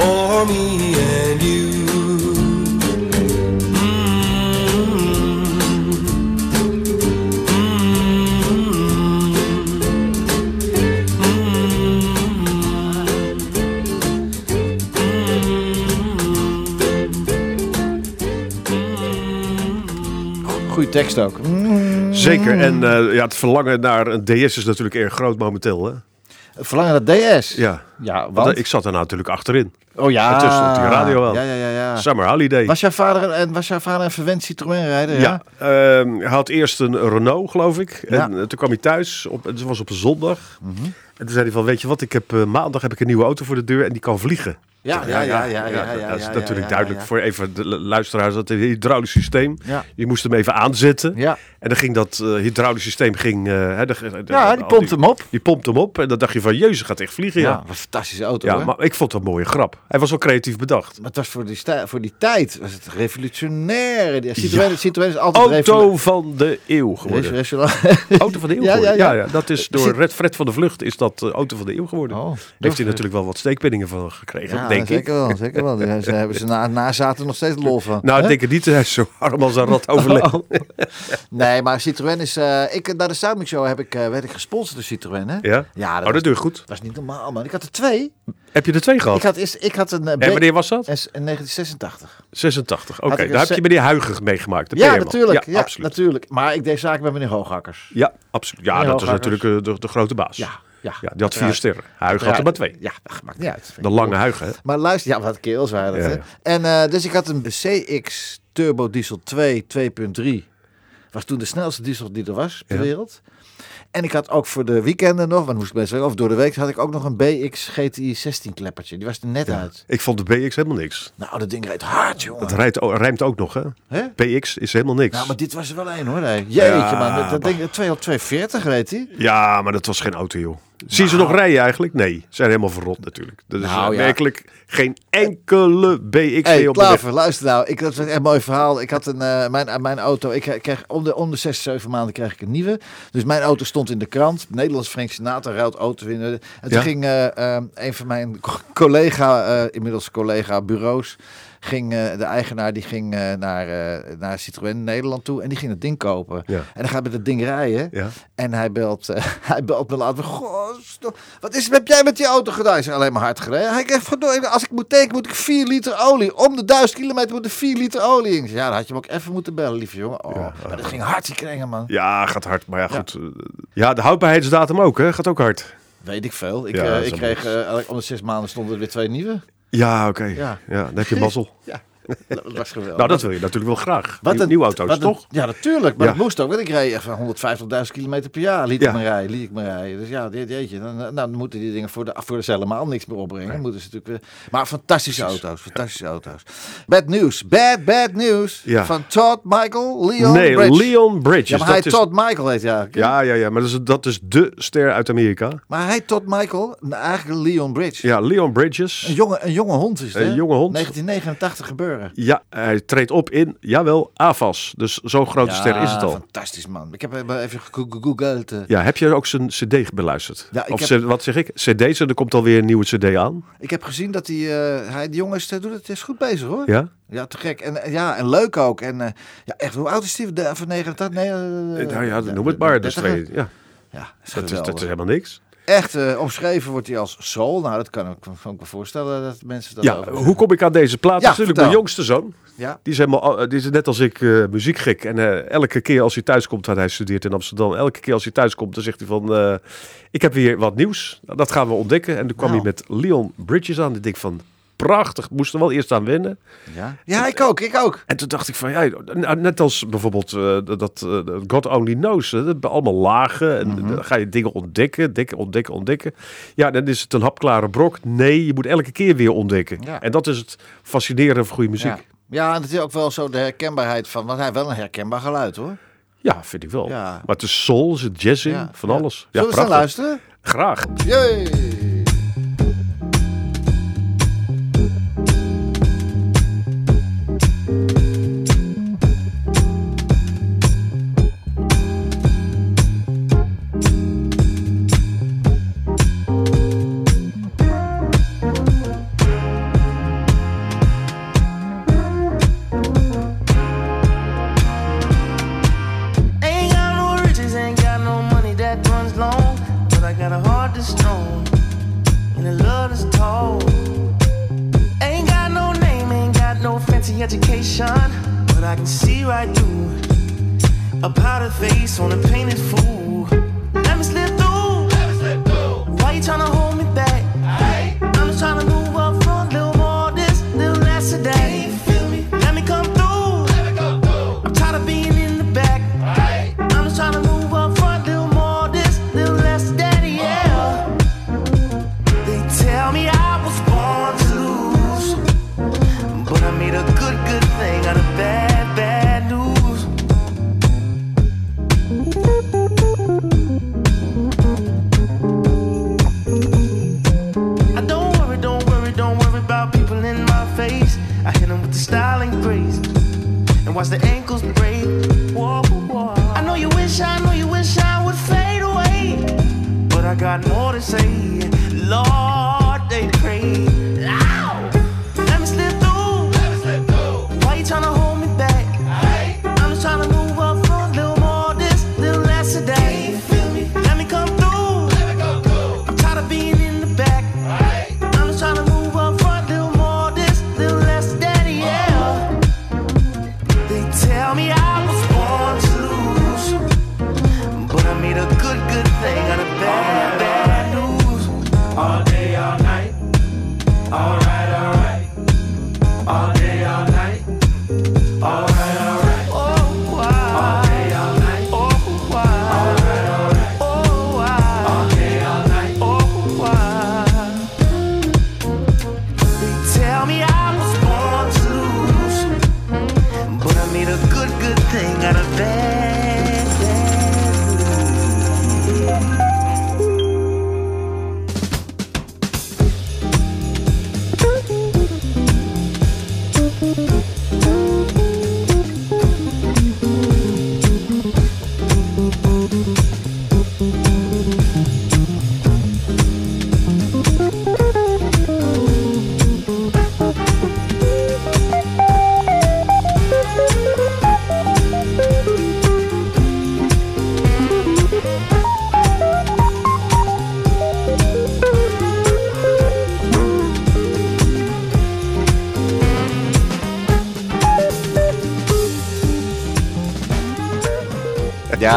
Speaker 7: For me and you.
Speaker 2: Goeie tekst ook.
Speaker 5: Zeker. En eh, ja, het verlangen naar een DS is natuurlijk erg groot momenteel. Hè?
Speaker 2: Verlangen naar DS.
Speaker 5: Ja.
Speaker 2: Ja,
Speaker 5: Want,
Speaker 2: want?
Speaker 5: eh, ik zat er nou natuurlijk achterin.
Speaker 2: oh ja.
Speaker 5: Ertussen stond die radio aan.
Speaker 2: Ja, ja, ja. ja.
Speaker 5: Summer Holiday.
Speaker 2: Was jouw vader, en was jouw vader een verwend Citroën rijder?
Speaker 5: Ja, ehm, hij had eerst een Renault, geloof ik. En
Speaker 2: Ja. Mhm.
Speaker 5: eh, toen kwam hij thuis, op, het was op een zondag. En toen zei hij van, weet je wat, ik heb, eh, maandag heb ik een nieuwe auto voor de deur en die kan vliegen.
Speaker 2: Ja, ja, ja, ja, ja, ja,
Speaker 5: dat is natuurlijk duidelijk voor even de lu- luisteraars. Dat het hydraulisch systeem, je moest hem even aanzetten.
Speaker 2: Ja.
Speaker 5: En dan ging dat eh, hydraulisch systeem, ging, eh, hè, de, de-
Speaker 2: Ja, die pompt hem op.
Speaker 5: Die pompt hem op en dan dacht je van, jezus, gaat echt vliegen.
Speaker 2: Ja, wat een fantastische auto.
Speaker 5: ja maar ik vond het een mooie grap. Hij was wel creatief bedacht.
Speaker 2: Maar het was voor die, voor die tijd was het revolutionair. Die Citroën, Citroën is altijd
Speaker 5: Auto van de eeuw geworden. Auto van de eeuw
Speaker 2: Ja,
Speaker 5: geworden.
Speaker 2: ja,
Speaker 5: Ja,
Speaker 2: ja.
Speaker 5: ja, dat is door Fred van de Vlucht is dat eh, Auto van de eeuw geworden.
Speaker 2: Oh,
Speaker 5: Heeft hij natuurlijk wel wat steekpenningen van gekregen, denk
Speaker 2: zeker
Speaker 5: ik.
Speaker 2: wel, zeker wel. Ze- hebben ze na, na zaten nog steeds lol van.
Speaker 5: Nou, ik denk het niet. Hij is zo arm als een rat overleefd.
Speaker 2: Oh. Nee, maar Citroën is... eh, ik, naar de Soundmix Show heb ik, eh, werd ik gesponsord door Citroën, hè?
Speaker 5: Ja?
Speaker 2: Ja, dat,
Speaker 5: oh, dat doe je goed.
Speaker 2: was niet normaal, man. Ik had er twee.
Speaker 5: Heb je er twee gehad?
Speaker 2: Ik had, eerst, ik had een... eh,
Speaker 5: En wanneer was dat?
Speaker 2: In 1986.
Speaker 5: 86. Oké,
Speaker 2: ik
Speaker 5: daar heb je meneer Huiger meegemaakt. Dat
Speaker 2: Ja, natuurlijk.
Speaker 5: Ja,
Speaker 2: Ja,
Speaker 5: absoluut.
Speaker 2: natuurlijk. Maar ik deed zaken met meneer Hooghakkers.
Speaker 5: Ja, absoluut. Ja,
Speaker 2: Meneer
Speaker 5: dat is natuurlijk de, de grote baas.
Speaker 2: Ja, ja.
Speaker 5: Ja, die had vier
Speaker 2: Ja.
Speaker 5: sterren. Huiger had er maar twee.
Speaker 2: Ja, dat maakt niet uit.
Speaker 5: De lange hè?
Speaker 2: Maar luister, ja, wat keels waren dat,
Speaker 5: Ja,
Speaker 2: hè?
Speaker 5: ja.
Speaker 2: En eh, dus ik had een CX Turbo Diesel 2 2.3. Was toen de snelste diesel die er was ter
Speaker 5: Ja.
Speaker 2: wereld. En ik had ook voor de weekenden nog, want moest ik best wel, of door de week had ik ook nog een BX GTI 16 kleppertje. Die was er net uit.
Speaker 5: Ik vond de BX helemaal niks.
Speaker 2: Nou, dat ding rijdt hard, jongen.
Speaker 5: Het rijdt, rijmt ook nog, hè?
Speaker 2: Hè?
Speaker 5: BX is helemaal niks.
Speaker 2: Nou, maar dit was er wel één hoor. Nee. Jeetje,
Speaker 5: Ja,
Speaker 2: man. Dat, dat ding, 2 op 240, weet hij.
Speaker 5: Ja, maar dat was geen auto, joh. Zie je ze nog rijden eigenlijk? Nee, ze zijn helemaal verrot natuurlijk. Dat is
Speaker 2: Nou, ja.
Speaker 5: werkelijk geen enkele BX
Speaker 2: Hey,
Speaker 5: op de weg.
Speaker 2: Luister nou. Ik, dat echt een mooi verhaal. Ik had een, eh, mijn, mijn auto, ik kreeg om de, om de 6, 7 maanden kreeg ik een nieuwe. Dus mijn auto stond in de krant. Nederlands Frank Sinatra ruilt auto winnen. En toen
Speaker 5: Ja?
Speaker 2: ging eh, eh, een van mijn co- collega, inmiddels collega bureaus, ging eh, de eigenaar die ging eh, naar, eh, naar Citroën Nederland toe en die ging het ding kopen.
Speaker 5: Ja.
Speaker 2: En dan gaat met het ding rijden.
Speaker 5: Ja.
Speaker 2: En hij belt, hij belt me later. Goh, wat is, heb jij met die auto gedaan? Ik zeg alleen maar hard gereden. Hij zegt, als ik moet tanken, moet ik 4 liter olie. Om de 1000 kilometer moet er 4 liter olie in. Ja, dan had je hem ook even moeten bellen, lieve jongen. Oh,
Speaker 5: Ja.
Speaker 2: maar dat ging hard, die kringen, man.
Speaker 5: Ja, gaat hard. Maar ja, goed. Ja, de houdbaarheidsdatum ook, hè? Gaat ook hard.
Speaker 2: Weet ik veel. Ik,
Speaker 5: Ja, is
Speaker 2: ik kreeg, elk- om de zes maanden stonden er weer twee nieuwe.
Speaker 5: Ja, oké.
Speaker 2: Ja.
Speaker 5: Ja. dan heb je mazzel.
Speaker 2: Ja, dat was geweldig.
Speaker 5: nou, dat wil je natuurlijk wel graag.
Speaker 2: Wat een-
Speaker 5: nieuwe auto's,
Speaker 2: wat een-
Speaker 5: toch?
Speaker 2: Ja, natuurlijk. Maar
Speaker 5: Ja.
Speaker 2: dat moest ook. Want ik reed echt van 150.000 kilometer per jaar. Liet
Speaker 5: Ja.
Speaker 2: ik me rijden, liet ik me rijden. Dus ja, dit jeetje. Dan, nou, dan moeten die dingen voor de, voor de cellen helemaal niks meer opbrengen. Moeten ze natuurlijk weer... Maar fantastische auto's. Fantastische auto's. Bad news. Bad, bad news.
Speaker 5: Ja.
Speaker 2: Van Todd Michael Leon
Speaker 5: nee. Leon Bridges.
Speaker 2: Ja, maar hij
Speaker 5: dat
Speaker 2: heet
Speaker 5: is,
Speaker 2: Todd Michael heet hij eigenlijk.
Speaker 5: ja, ja, ja, maar dat is, dat is de ster uit Amerika.
Speaker 2: Maar hij Todd Michael. nou, Eigenlijk Leon Bridge.
Speaker 5: Ja, Leon Bridges.
Speaker 2: Een, jonge, een jonge hond is het,
Speaker 5: Een jonge hond.
Speaker 2: 1989
Speaker 5: Ja, hij treedt op in, jawel, AFAS. Dus zo'n grote ster is het al.
Speaker 2: fantastisch man. Ik heb even gegoogeld. eh.
Speaker 5: Ja, heb je ook zijn cd beluisterd?
Speaker 2: Ja, ik
Speaker 5: of
Speaker 2: heb-
Speaker 5: wat zeg ik? CD's en er komt alweer een nieuwe cd aan.
Speaker 2: Ik heb gezien dat hij, eh, hij die jongens uh, doet het is goed bezig hoor.
Speaker 5: Ja?
Speaker 2: Ja, te gek. En, eh, ja, en leuk ook. En eh, ja, echt, hoe oud is die? De, van 89? Nee, eh,
Speaker 5: nou ja,
Speaker 2: de-
Speaker 5: noem het
Speaker 2: de-
Speaker 5: maar.
Speaker 2: de
Speaker 5: Dus
Speaker 2: 30er.
Speaker 5: twee, ja,
Speaker 2: Ja, is
Speaker 5: dat, is, dat
Speaker 2: geweldig.
Speaker 5: is helemaal niks.
Speaker 2: Echt eh, omschreven wordt hij als soul. Nou, dat kan ik kan ik me voorstellen dat mensen dat
Speaker 5: Ja,
Speaker 2: over-
Speaker 5: hoe kom ik aan deze plaat?
Speaker 2: Ja,
Speaker 5: dat is natuurlijk mijn jongste zoon.
Speaker 2: Ja,
Speaker 5: Die is, helemaal, die is net als ik eh, muziekgek. En eh, elke keer als hij thuis komt, want hij studeert in Amsterdam. Elke keer als hij thuis komt, dan zegt hij van... eh, ik heb weer wat nieuws. Nou, Dat gaan we ontdekken. En toen kwam
Speaker 2: Nou.
Speaker 5: hij met Leon Bridges aan. Ik denk van, prachtig. Moest er wel eerst aan wennen.
Speaker 2: ja. ja, ik ook, ik ook.
Speaker 5: En toen dacht ik van, ja, nou, net als bijvoorbeeld eh, dat eh, dat God Only Knows. hè, Dat allemaal lagen. En
Speaker 2: Mhm.
Speaker 5: dan ga je dingen ontdekken, ontdekken, ontdekken, ontdekken. Ja, dan is het een hapklare brok. Nee, je moet elke keer weer ontdekken.
Speaker 2: Ja.
Speaker 5: En dat is het fascinerende van goede muziek.
Speaker 2: Ja. ja, en het is ook wel zo de herkenbaarheid van... Want hij heeft wel een herkenbaar geluid hoor.
Speaker 5: Ja, vind ik wel.
Speaker 2: Ja.
Speaker 5: Maar het is soul, het is jazzing,
Speaker 2: Ja,
Speaker 5: van
Speaker 2: ja.
Speaker 5: alles. Ja,
Speaker 2: Zullen we eens
Speaker 5: prachtig.
Speaker 2: luisteren?
Speaker 5: Graag.
Speaker 2: Yay!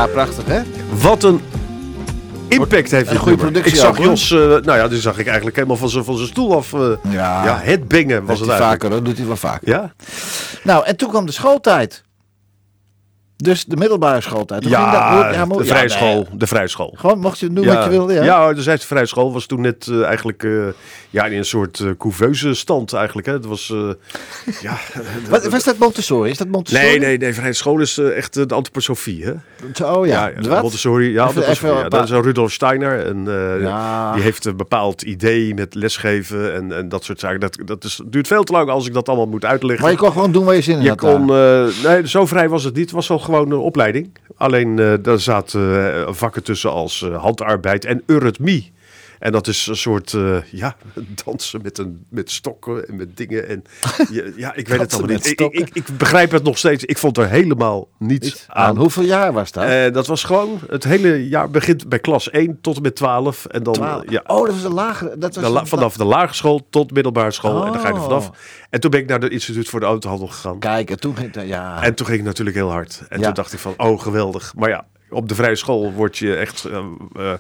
Speaker 2: Ja, prachtig hè?
Speaker 5: Wat een impact heeft
Speaker 2: Een goede productie
Speaker 5: Ik zag
Speaker 2: hoor.
Speaker 5: Jos, eh, nou ja, die zag ik eigenlijk helemaal van zijn van zijn stoel af. eh,
Speaker 2: Ja.
Speaker 5: ja, het bingen was het eigenlijk.
Speaker 2: vaker, dat doet hij wel vaker.
Speaker 5: Ja,
Speaker 2: Nou, en toen kwam de schooltijd. Dus de middelbare schooltijd. Ging dat-
Speaker 5: ja, de
Speaker 2: ja,
Speaker 5: vrijschool.
Speaker 2: nee.
Speaker 5: De vrijschool.
Speaker 2: Gewoon mocht je doen wat je wilde. Ja.
Speaker 5: ja, de Zijds vrijschool was toen net eh, eigenlijk eh, ja, in een soort eh couveuse stand eigenlijk. Hè. Het was, ja,
Speaker 2: Wat, was dat Montessori? Is dat Montessori?
Speaker 5: nee, nee, nee, vrijschool is echt de antroposofie. Hè?
Speaker 2: Oh ja.
Speaker 5: ja,
Speaker 2: De wat?
Speaker 5: Montessori, ja,
Speaker 2: Even- even
Speaker 5: ja, dat is een Rudolf Steiner. En,
Speaker 2: Ja.
Speaker 5: Die heeft een bepaald idee met lesgeven en, en dat soort zaken. Dat, dat is, duurt veel te lang als ik dat allemaal moet uitleggen.
Speaker 2: Maar je kon gewoon doen waar je zin in
Speaker 5: Je
Speaker 2: had.
Speaker 5: kon, nee, zo vrij was het niet. Het was al gewoon een opleiding. Alleen eh daar zaten eh, vakken tussen als eh, handarbeid en eurythmie. En dat is een soort, eh, ja, dansen met, een, met stokken en met dingen. En, ja, ik weet het allemaal niet. Ik, ik, ik, ik begrijp het nog steeds. Ik vond er helemaal niets
Speaker 2: Iets
Speaker 5: aan.
Speaker 2: aan. Hoeveel jaar was dat?
Speaker 5: Eh, dat was gewoon, het hele jaar begint bij klas 1 tot en met 12. En dan, ja,
Speaker 2: Oh, dat was een lagere. Dat was
Speaker 5: de la- vanaf de lagere school tot middelbare school. En dan ga je er
Speaker 2: Oh.
Speaker 5: vanaf. En toen ben ik naar het instituut voor de autohandel gegaan.
Speaker 2: Kijk, en toen ging het. Ja.
Speaker 5: En toen ging het natuurlijk heel hard. En
Speaker 2: Ja.
Speaker 5: toen dacht ik van, oh geweldig. Maar ja, op de vrije school word je echt eh, eh,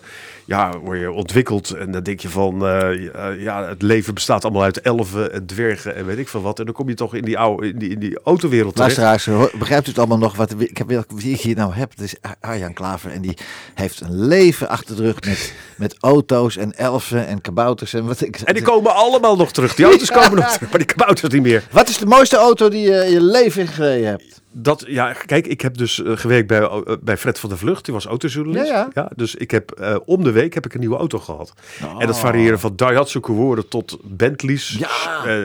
Speaker 5: ja, word je ontwikkeld. En dan denk je van, eh, ja, het leven bestaat allemaal uit elfen en dwergen en weet ik veel wat. En dan kom je toch in die, oude, in die, in die autowereld terecht.
Speaker 2: Luisteraars, begrijpt u het allemaal nog? Wat, ik heb wel- wie ik hier nou heb, het is Ar- Arjan Klaver. En die heeft een leven achter de rug met, met auto's en elfen en kabouters. En, wat ik,
Speaker 5: En die komen allemaal nog terug. Die auto's komen nog terug, maar die kabouters niet meer.
Speaker 2: Wat is de mooiste auto die je in je leven gereden hebt?
Speaker 5: Dat, ja, kijk, ik heb dus eh, gewerkt bij, eh, bij Fred van der Vlucht. Die was autojournalist.
Speaker 2: Ja, ja.
Speaker 5: dus ik heb eh, om de week heb ik een nieuwe auto gehad. En dat varieerde van Daihatsu Commodore tot Bentleys,
Speaker 2: Ja.
Speaker 5: eh,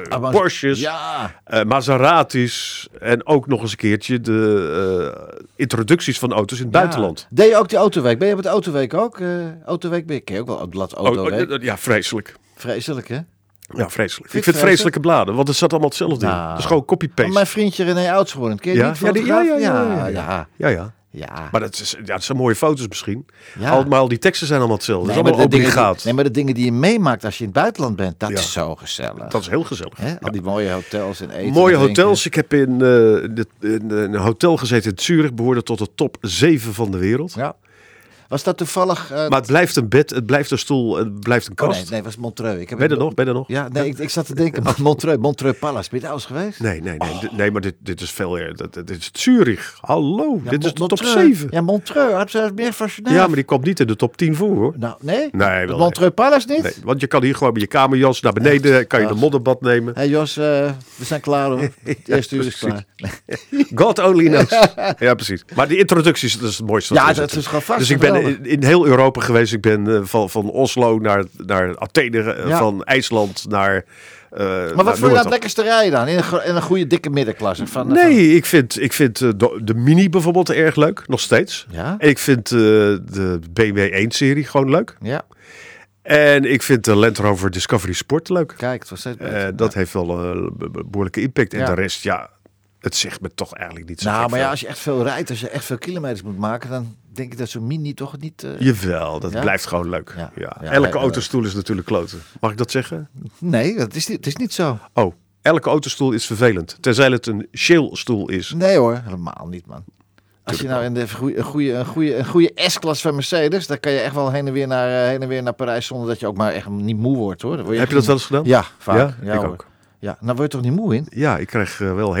Speaker 5: eh,
Speaker 2: Ah, maar-
Speaker 5: Porsches,
Speaker 2: Ja.
Speaker 5: Maseratis en ook nog eens een keertje de eh, introducties van auto's in het buitenland.
Speaker 2: Deed je ook die autoweek? Ben je op het autoweek ook? eh autoweek ben je ook wel het blad
Speaker 5: Oh,
Speaker 2: autoweek.
Speaker 5: oh, ja, vreselijk.
Speaker 2: Vreselijk, hè?
Speaker 5: Ja, vreselijk. Ik vind vreselijke bladen, want het zat allemaal hetzelfde in.
Speaker 2: Nou.
Speaker 5: Het is gewoon copy-paste.
Speaker 2: Mijn vriendje René Oudshoorn, ken je
Speaker 5: Ja,
Speaker 2: die
Speaker 5: ja, ja, ja, ja,
Speaker 2: ja,
Speaker 5: ja,
Speaker 2: ja.
Speaker 5: Ja, ja.
Speaker 2: Ja.
Speaker 5: Maar dat, is, ja, dat zijn mooie foto's misschien.
Speaker 2: Ja.
Speaker 5: Allemaal die teksten zijn allemaal hetzelfde.
Speaker 2: Nee,
Speaker 5: dat
Speaker 2: maar
Speaker 5: is allemaal
Speaker 2: de dingen,
Speaker 5: obligaat.
Speaker 2: die, nee, maar de dingen die je meemaakt als je in het buitenland bent, dat
Speaker 5: Ja.
Speaker 2: is zo gezellig.
Speaker 5: Dat is heel gezellig.
Speaker 2: Hè? Al die mooie hotels en eten.
Speaker 5: Mooie
Speaker 2: en
Speaker 5: hotels. Ik heb in, eh, de- in een hotel gezeten in Zurich. Behoorde tot de top 7 van de wereld.
Speaker 2: Ja. Was dat toevallig... eh,
Speaker 5: Maar het blijft een bed, het blijft een stoel, het blijft een
Speaker 2: oh,
Speaker 5: kast.
Speaker 2: nee, nee, het was Montreux. Ik heb
Speaker 5: Ben je er nog? Ben je er nog?
Speaker 2: Ja, nee, ik, ik zat te denken, Montreux, Montreux Palace. Ben je daar eens geweest?
Speaker 5: Nee, nee, nee. Dit- Nee, maar dit, dit is veel eer. Dat- Dit is Zurich. Hallo,
Speaker 2: Ja,
Speaker 5: dit is de top
Speaker 2: Montreux.
Speaker 5: 7. Ja,
Speaker 2: Ja, Montreux. Had ze meer fascinaal.
Speaker 5: maar die komt niet in de top 10 voor hoor.
Speaker 2: Nou, nee?
Speaker 5: Nee, wel
Speaker 2: Montreux Palace niet?
Speaker 5: Nee, want je kan hier gewoon met je kamerjas naar beneden, kan je
Speaker 2: Ach.
Speaker 5: modderbad nemen.
Speaker 2: Hé Jos, eh, we zijn klaar hoor. Het eerste uur is klaar.
Speaker 5: God only knows. ja, precies. Maar die introducties, dat is het mooiste.
Speaker 2: Ja, dat is gewoon vast
Speaker 5: Dus ik ben. In, in heel Europa geweest. Ik ben eh, van, van Oslo naar, naar Athene, eh,
Speaker 2: Ja.
Speaker 5: van IJsland naar... eh,
Speaker 2: Maar wat vond je het lekkerste rijden dan? In een, in een goede dikke middenklasse? Van, van-
Speaker 5: Nee, ik vind, ik vind de, de Mini bijvoorbeeld erg leuk, nog steeds.
Speaker 2: Ja?
Speaker 5: Ik vind de BMW 1-serie gewoon leuk.
Speaker 2: Ja,
Speaker 5: En ik vind de Land Rover Discovery Sport leuk.
Speaker 2: kijk, het was steeds
Speaker 5: dat heeft wel een be- be- behoorlijke impact. En
Speaker 2: Ja.
Speaker 5: de rest, ja, het zegt me toch eigenlijk niet zo
Speaker 2: Nou, maar ja, als je echt veel rijdt, als je echt veel kilometers moet maken, dan denk ik dat zo'n mini toch niet... eh,
Speaker 5: Jawel, dat
Speaker 2: Ja?
Speaker 5: blijft gewoon leuk.
Speaker 2: Ja.
Speaker 5: Elke autostoel is natuurlijk kloten. Mag ik dat zeggen?
Speaker 2: Nee, dat is, niet- het is niet zo.
Speaker 5: Oh, elke autostoel is vervelend. Tenzij het een Shell-stoel is.
Speaker 2: Nee hoor, helemaal niet man. Als je nou in de goede, een goede, een goede S-klas van Mercedes, dan kan je echt wel heen en weer naar, eh, heen en weer naar Parijs zonder dat je ook maar echt niet moe wordt hoor. Word je
Speaker 5: Heb je dat wel eens gedaan?
Speaker 2: Ja, vaak.
Speaker 5: Ja, ik
Speaker 2: hoor.
Speaker 5: ook.
Speaker 2: Ja, nou word je toch niet moe in?
Speaker 5: Ja, ik krijg eh, wel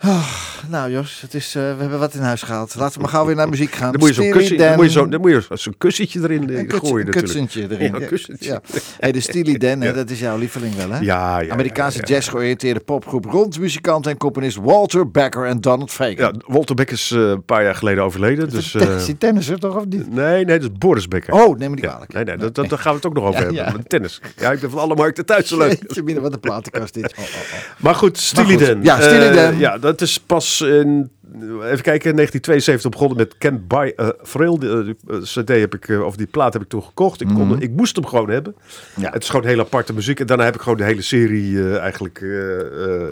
Speaker 5: hernia-verschijnselen.
Speaker 2: Nou Jos, het is, eh, we hebben wat in huis gehaald. Laten we maar gauw weer naar muziek gaan.
Speaker 5: Dan moet je zo'n kussen,
Speaker 2: Dan.
Speaker 5: moet je zo, dan moet je zo'n kussentje erin eh,
Speaker 2: Een kuts-
Speaker 5: gooien
Speaker 2: een kutsentje erin.
Speaker 5: Ja, een kussentje.
Speaker 2: Ja. Hey, de Steely Dan,
Speaker 5: Ja.
Speaker 2: dat is jouw lieveling wel, hè?
Speaker 5: Ja, ja,
Speaker 2: Amerikaanse
Speaker 5: ja, ja.
Speaker 2: jazz-georiënteerde popgroep rond muzikant en componist Walter Becker en Donald Fagan.
Speaker 5: Ja, Walter Beck is eh, een paar jaar geleden overleden. Dus,
Speaker 2: Ten-
Speaker 5: eh,
Speaker 2: is die tennisser toch of niet?
Speaker 5: nee, nee, dat is Boris Becker.
Speaker 2: Oh, neem me niet kwalijk.
Speaker 5: nee, nee, dat, dat, daar gaan we het ook nog over hebben. tennis. Ja, ik ben van alle markten thuis zo leuk.
Speaker 2: Jeetje, wat een platenkast dit. Oh, oh, oh.
Speaker 5: Maar goed, Steely Dan.
Speaker 2: ja, Steely
Speaker 5: Eh,
Speaker 2: Dan.
Speaker 5: ja, dat is pas in, even kijken, in 1972 begonnen met Can't Buy a Thrill. Die, eh, eh, cd heb ik, eh, of die plaat heb ik toen gekocht. Ik, kon, ik moest hem gewoon hebben.
Speaker 2: Mhm. Ja.
Speaker 5: Het is gewoon heel aparte muziek. En daarna heb ik gewoon de hele serie eigenlijk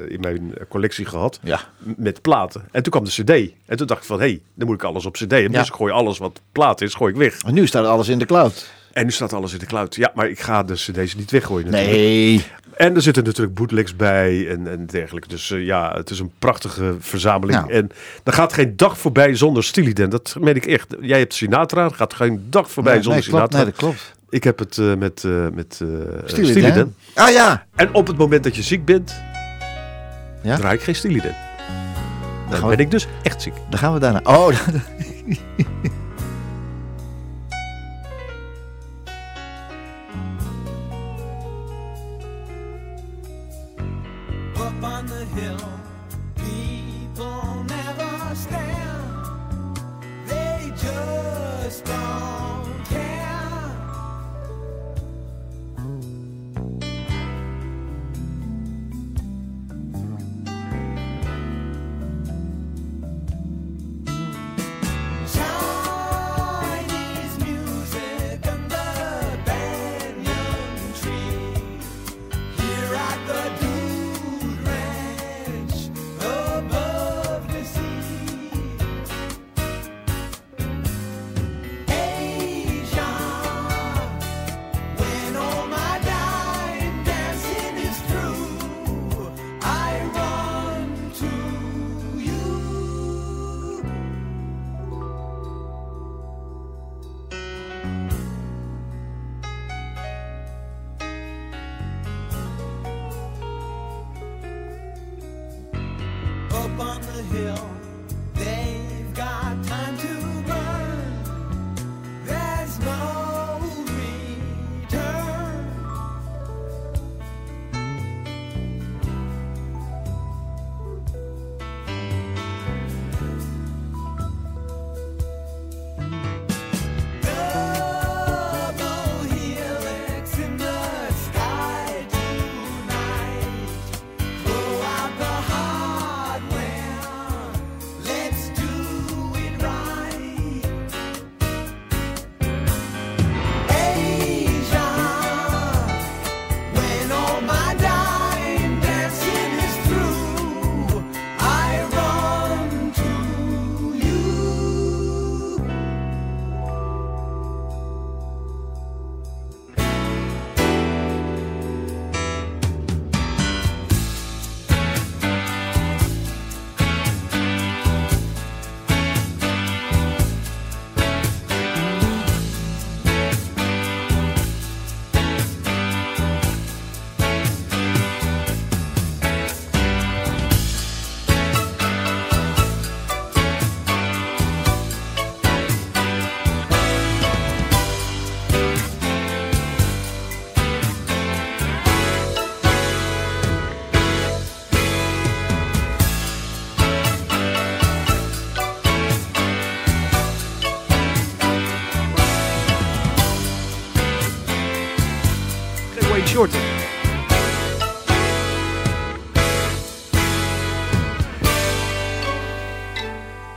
Speaker 5: in mijn collectie gehad.
Speaker 2: Ja.
Speaker 5: Met platen. En toen kwam de cd. En toen dacht ik van, hé, hey, dan moet ik alles op cd hebben.
Speaker 2: Ja.
Speaker 5: Dus ik gooi alles wat plaat is, gooi ik weg.
Speaker 2: En nu staat alles in de cloud.
Speaker 5: En nu staat alles in de cloud. Ja, maar ik ga de cd's niet weggooien natuurlijk.
Speaker 2: Nee.
Speaker 5: En er zitten natuurlijk bootlegs bij en, en dergelijke. Dus eh, ja, het is een prachtige verzameling.
Speaker 2: Nou.
Speaker 5: En er gaat geen dag voorbij zonder Steely Dan. Dat meen ik echt. Jij hebt Sinatra, er gaat geen dag voorbij
Speaker 2: Nee,
Speaker 5: zonder
Speaker 2: nee, klopt.
Speaker 5: Sinatra.
Speaker 2: Nee, dat klopt.
Speaker 5: Ik heb het eh, met, eh met.
Speaker 2: Dan. Ah ja.
Speaker 5: En op het moment dat je ziek bent,
Speaker 2: Ja?
Speaker 5: draai ik geen Steely Dan. Dan
Speaker 2: we-
Speaker 5: ben ik dus echt ziek.
Speaker 2: Dan gaan we daarna. Oh,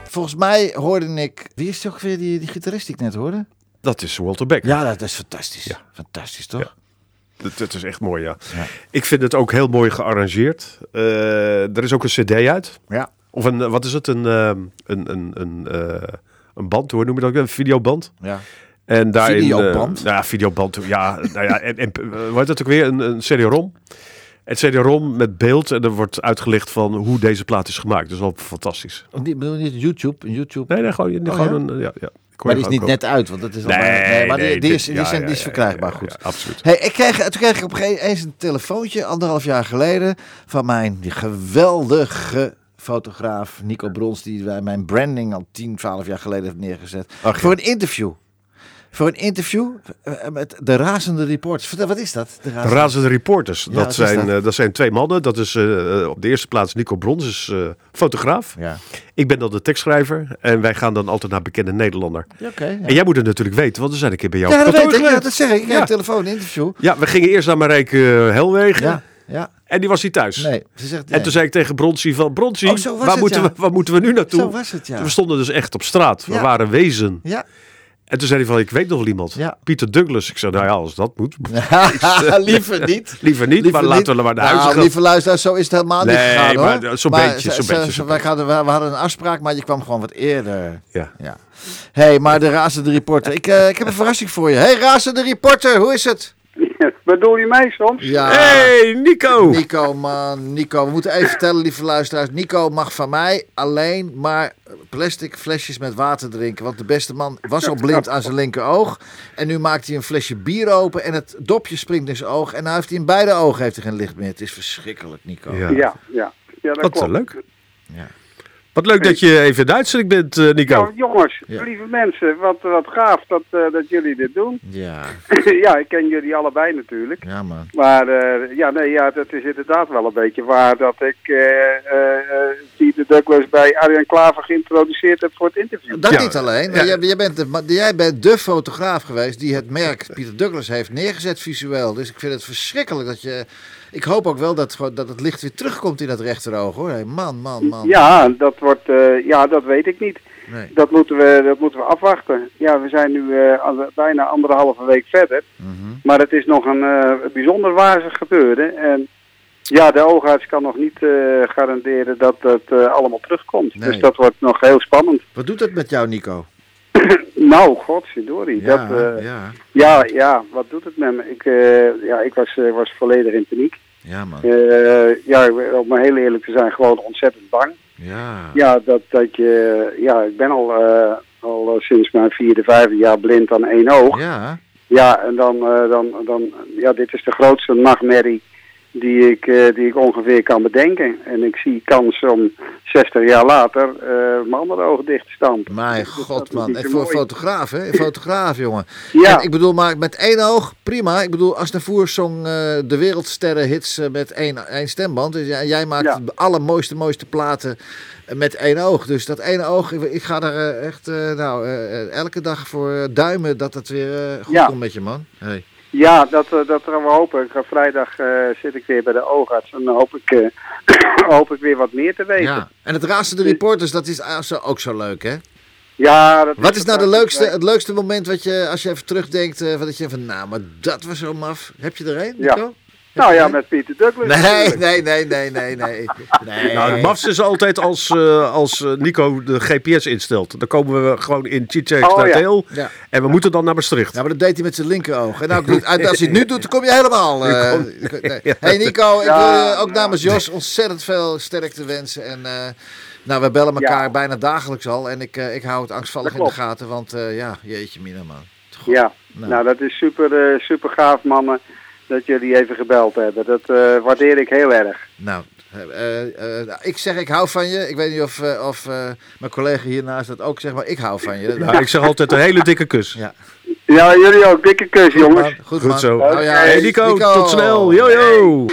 Speaker 2: Volgens mij hoorde ik... Wie is toch weer die, die gitarist die ik net hoorde?
Speaker 5: Dat is Walter Beck.
Speaker 2: Ja, dat is fantastisch. Fantastisch, toch?
Speaker 5: Dat, dat is echt mooi, ja.
Speaker 2: Ja.
Speaker 5: Ik vind het ook heel mooi gearrangeerd. Eh, er is ook een cd uit.
Speaker 2: Ja.
Speaker 5: Of een, wat is het? Een, ehm, een, een, een, eh, een band, hoe noem je dat? ook? Een videoband.
Speaker 2: Ja.
Speaker 5: En daarin, eh,
Speaker 2: Videoband?
Speaker 5: nou ja, videoband. Ja, nou ja, en, en eh, hoe heet dat ook weer? Een, een CD-ROM. Het CD-ROM met beeld en er wordt uitgelegd van hoe deze plaat is gemaakt. Dat is wel fantastisch.
Speaker 2: Of niet, bedoel niet YouTube? YouTube?
Speaker 5: Nee, nee, gewoon,
Speaker 2: Oh,
Speaker 5: gewoon
Speaker 2: ja?
Speaker 5: een, ja, ja.
Speaker 2: Maar die is niet net uit, want dat is al
Speaker 5: Nee,
Speaker 2: nee, maar die,
Speaker 5: nee,
Speaker 2: die
Speaker 5: dit-
Speaker 2: is, die
Speaker 5: ja,
Speaker 2: is, die verkrijgbaar
Speaker 5: ja,
Speaker 2: goed.
Speaker 5: absoluut.
Speaker 2: Hey, ik kreeg, toen kreeg ik op eens een telefoontje, anderhalf jaar geleden, van mijn geweldige fotograaf Nico Brons, die bij mijn branding al 10, 12 jaar geleden heeft neergezet.
Speaker 5: Ach.
Speaker 2: Voor een interview. Voor een interview eh, met de razende reporters. Vertel, wat is dat? De
Speaker 5: De Razende Reporters.
Speaker 2: Ja,
Speaker 5: dat, zijn,
Speaker 2: dat?
Speaker 5: eh, dat zijn twee mannen. Dat is eh, eh, op de eerste plaats Nico Brons, is eh, fotograaf.
Speaker 2: Ja.
Speaker 5: Ik ben dan de tekstschrijver. En wij gaan dan altijd naar bekende Nederlander.
Speaker 2: Ja.
Speaker 5: En jij moet het natuurlijk weten, want we zijn een keer bij jou
Speaker 2: Ja, dat weet ik. Ja, dat zeg ik. Ik heb
Speaker 5: Ja.
Speaker 2: een telefoon interview.
Speaker 5: Ja, we gingen eerst naar Marijke eh, Helwegen.
Speaker 2: Ja, ja.
Speaker 5: En die was niet thuis.
Speaker 2: Nee, ze zegt
Speaker 5: En toen zei ik tegen Bronsie van... Bronsie,
Speaker 2: Oh,
Speaker 5: waar,
Speaker 2: het,
Speaker 5: moeten
Speaker 2: ja.
Speaker 5: we, waar moeten we nu naartoe?
Speaker 2: Zo was het, ja.
Speaker 5: We stonden dus echt op straat. We waren wezen.
Speaker 2: Ja.
Speaker 5: En toen zei hij van, ik weet nog wel iemand.
Speaker 2: Ja.
Speaker 5: Pieter Douglas. Ik zei, nou ja, als dat moet.
Speaker 2: liever niet.
Speaker 5: Liever niet, maar laten we maar naar
Speaker 2: nou,
Speaker 5: huis gaan.
Speaker 2: lieve zo is het helemaal niet gegaan hoor.
Speaker 5: maar zo'n beetje, zo'n beetje,
Speaker 2: wij hadden, we hadden een afspraak, maar je kwam gewoon wat eerder.
Speaker 5: Ja.
Speaker 2: Ja. hey, maar de razende reporter. Ik, eh, ik heb een verrassing voor je. hey, razende reporter, hoe is het?
Speaker 8: Bedoel je mij soms?
Speaker 2: Ja.
Speaker 5: Hey, Nico!
Speaker 2: Nico, man, Nico. We moeten even vertellen, lieve luisteraars. Nico mag van mij alleen maar plastic flesjes met water drinken. Want de beste man was al blind aan zijn linker oog. En nu maakt hij een flesje bier open en het dopje springt in zijn oog. En nu heeft hij in beide ogen heeft hij geen licht meer. Het is verschrikkelijk, Nico.
Speaker 5: Ja.
Speaker 8: Ja, ja. ja dat
Speaker 5: Wat
Speaker 8: klopt.
Speaker 5: eh, leuk.
Speaker 2: Ja.
Speaker 5: Wat leuk dat je even de uitzending bent, eh, Nico.
Speaker 8: Ja, jongens,
Speaker 2: Ja.
Speaker 8: lieve mensen, wat, wat gaaf dat, eh, dat jullie dit doen.
Speaker 2: Ja,
Speaker 8: ja, ik ken jullie allebei natuurlijk.
Speaker 2: ja man.
Speaker 8: Maar eh, ja, nee, ja, dat is inderdaad wel een beetje waar dat ik eh eh, eh, Peter Douglas bij Arjan Klaver geïntroduceerd heb voor het interview.
Speaker 2: Dat
Speaker 5: Ja.
Speaker 2: niet alleen.
Speaker 5: Ja.
Speaker 2: Jij, jij, bent de, maar jij bent de fotograaf geweest die het merk Pieter Douglas heeft neergezet visueel. Dus ik vind het verschrikkelijk dat je... Ik hoop ook wel dat, dat het licht weer terugkomt in dat rechteroog hoor. Hey, man, man, man.
Speaker 8: Ja, dat wordt, eh, ja, dat weet ik niet.
Speaker 2: Nee.
Speaker 8: Dat moeten we, dat moeten we afwachten. Ja, we zijn nu al- bijna anderhalve week verder.
Speaker 2: Mhm.
Speaker 8: Maar het is nog een eh, bijzonder wazig gebeuren. En ja, de oogarts kan nog niet garanderen dat het allemaal terugkomt.
Speaker 2: Nee.
Speaker 8: Dus dat wordt nog heel spannend.
Speaker 2: Wat doet het met jou, Nico?
Speaker 8: Nou, godverdorie.
Speaker 2: Ja,
Speaker 8: dat,
Speaker 2: ja,
Speaker 8: ja, ja, wat doet het met me? Ik, ja, ik was, was volledig in paniek.
Speaker 2: Ja man.
Speaker 8: Eh, ja, om heel eerlijk te zijn, gewoon ontzettend bang.
Speaker 2: Ja.
Speaker 8: Ja, dat, dat je, ja, ik ben al, eh, al eh, sinds mijn vierde, vijfde jaar blind aan één oog.
Speaker 2: Ja,
Speaker 8: Ja, en dan, dan, dan, ja, dit is de grootste nachtmerrie die ik, eh, die ik ongeveer kan bedenken. En ik zie kans om 60 jaar later eh mijn andere ogen dicht te stampen.
Speaker 2: mijn
Speaker 8: Dus
Speaker 2: god man. En voor
Speaker 8: mooi.
Speaker 2: fotograaf hè? Een Fotograaf jongen.
Speaker 8: Ja,
Speaker 2: En ik bedoel maar met één oog, prima. Ik bedoel, Asnavoer zong eh, de wereldsterren hits eh, met één, één stemband. Dus jij, jij maakt
Speaker 8: Ja.
Speaker 2: de allermooiste, mooiste platen eh, met één oog. Dus dat ene oog, ik, ik ga er eh, echt eh, nou, eh, eh, elke dag voor eh, duimen dat het weer eh, goed
Speaker 8: Ja.
Speaker 2: komt met je man. Hey.
Speaker 8: Ja dat, eh, dat gaan we hopen. Ik ga vrijdag eh, zit ik weer bij de oogarts en dan hoop ik, eh, hoop ik weer wat meer te weten.
Speaker 2: Ja. En het raadste de reporters, dat is ah, ook zo leuk hè?
Speaker 8: Ja, dat
Speaker 2: Wat is nou de leukste, het leukste moment wat je, als je even terugdenkt, wat dat je van, nou, maar dat was zo maf. Heb je er een,
Speaker 8: Ja. Nou ja, met Peter Douglas.
Speaker 2: Nee, nee, nee, nee, nee, nee. nee.
Speaker 5: Nou, het mafste is altijd als, eh, als eh, Nico de GPS instelt. Dan komen we gewoon in Chichek
Speaker 8: Oh,
Speaker 5: naar
Speaker 8: ja.
Speaker 5: Teel.
Speaker 2: Ja.
Speaker 5: En we moeten dan naar Maastricht.
Speaker 2: Ja, maar dat deed hij met zijn linkeroog. En nou, als hij het nu doet, dan kom je helemaal. eh, nee. Hey Nico, ik wil je ook namens Jos ontzettend veel sterkte wensen. En eh, nou, we bellen elkaar
Speaker 8: Ja.
Speaker 2: bijna dagelijks al. En ik, eh, ik hou het angstvallig in de gaten. Want eh, ja, jeetje mina man. God.
Speaker 8: Ja,
Speaker 2: Nou.
Speaker 8: nou, dat is super, eh, super gaaf, mannen, dat jullie even gebeld hebben. Dat eh, waardeer ik heel erg.
Speaker 2: Nou, eh, eh, nou, ik zeg ik hou van je. Ik weet niet of, eh, of eh, mijn collega hiernaast dat ook zegt, maar ik hou van je.
Speaker 5: Nou, ik zeg altijd een hele dikke kus.
Speaker 2: Ja.
Speaker 8: Ja, jullie ook. Dikke kus,
Speaker 2: Goed,
Speaker 8: jongens.
Speaker 2: man. Goed,
Speaker 5: Goed
Speaker 2: man.
Speaker 5: zo.
Speaker 2: Nou ja,
Speaker 5: Hey Nico, tot snel. Yo, yo.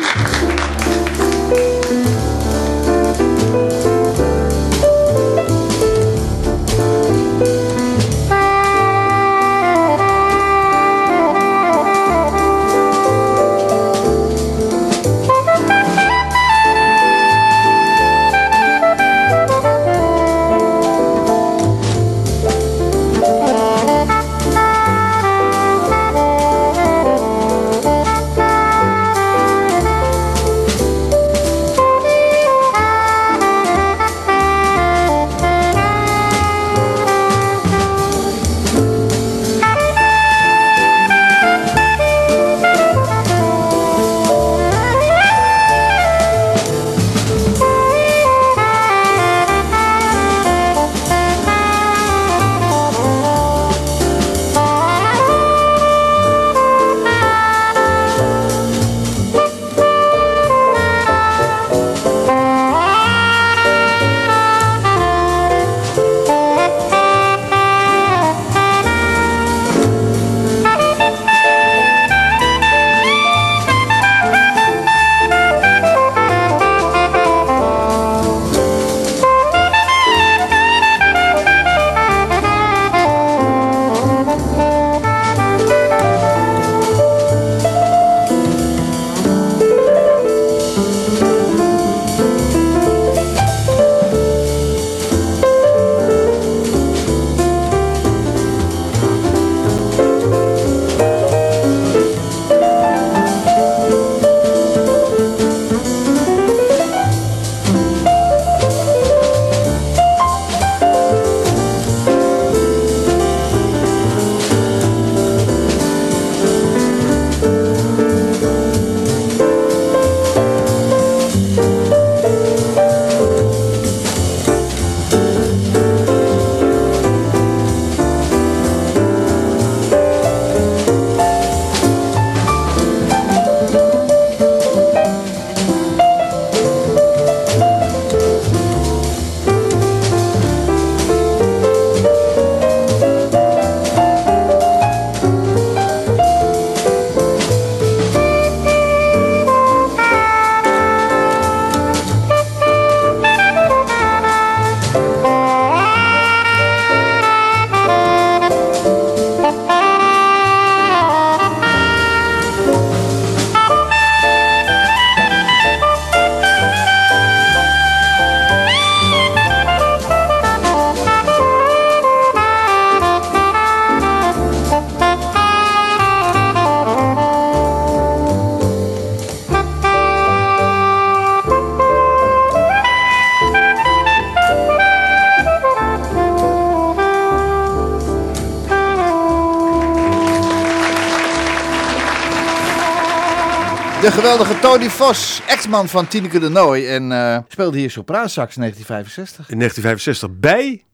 Speaker 2: De geweldige Tony Vos, ex-man van Tineke de Nooi. En eh, speelde hier sopraansax in 1965.
Speaker 5: In 1965 bij,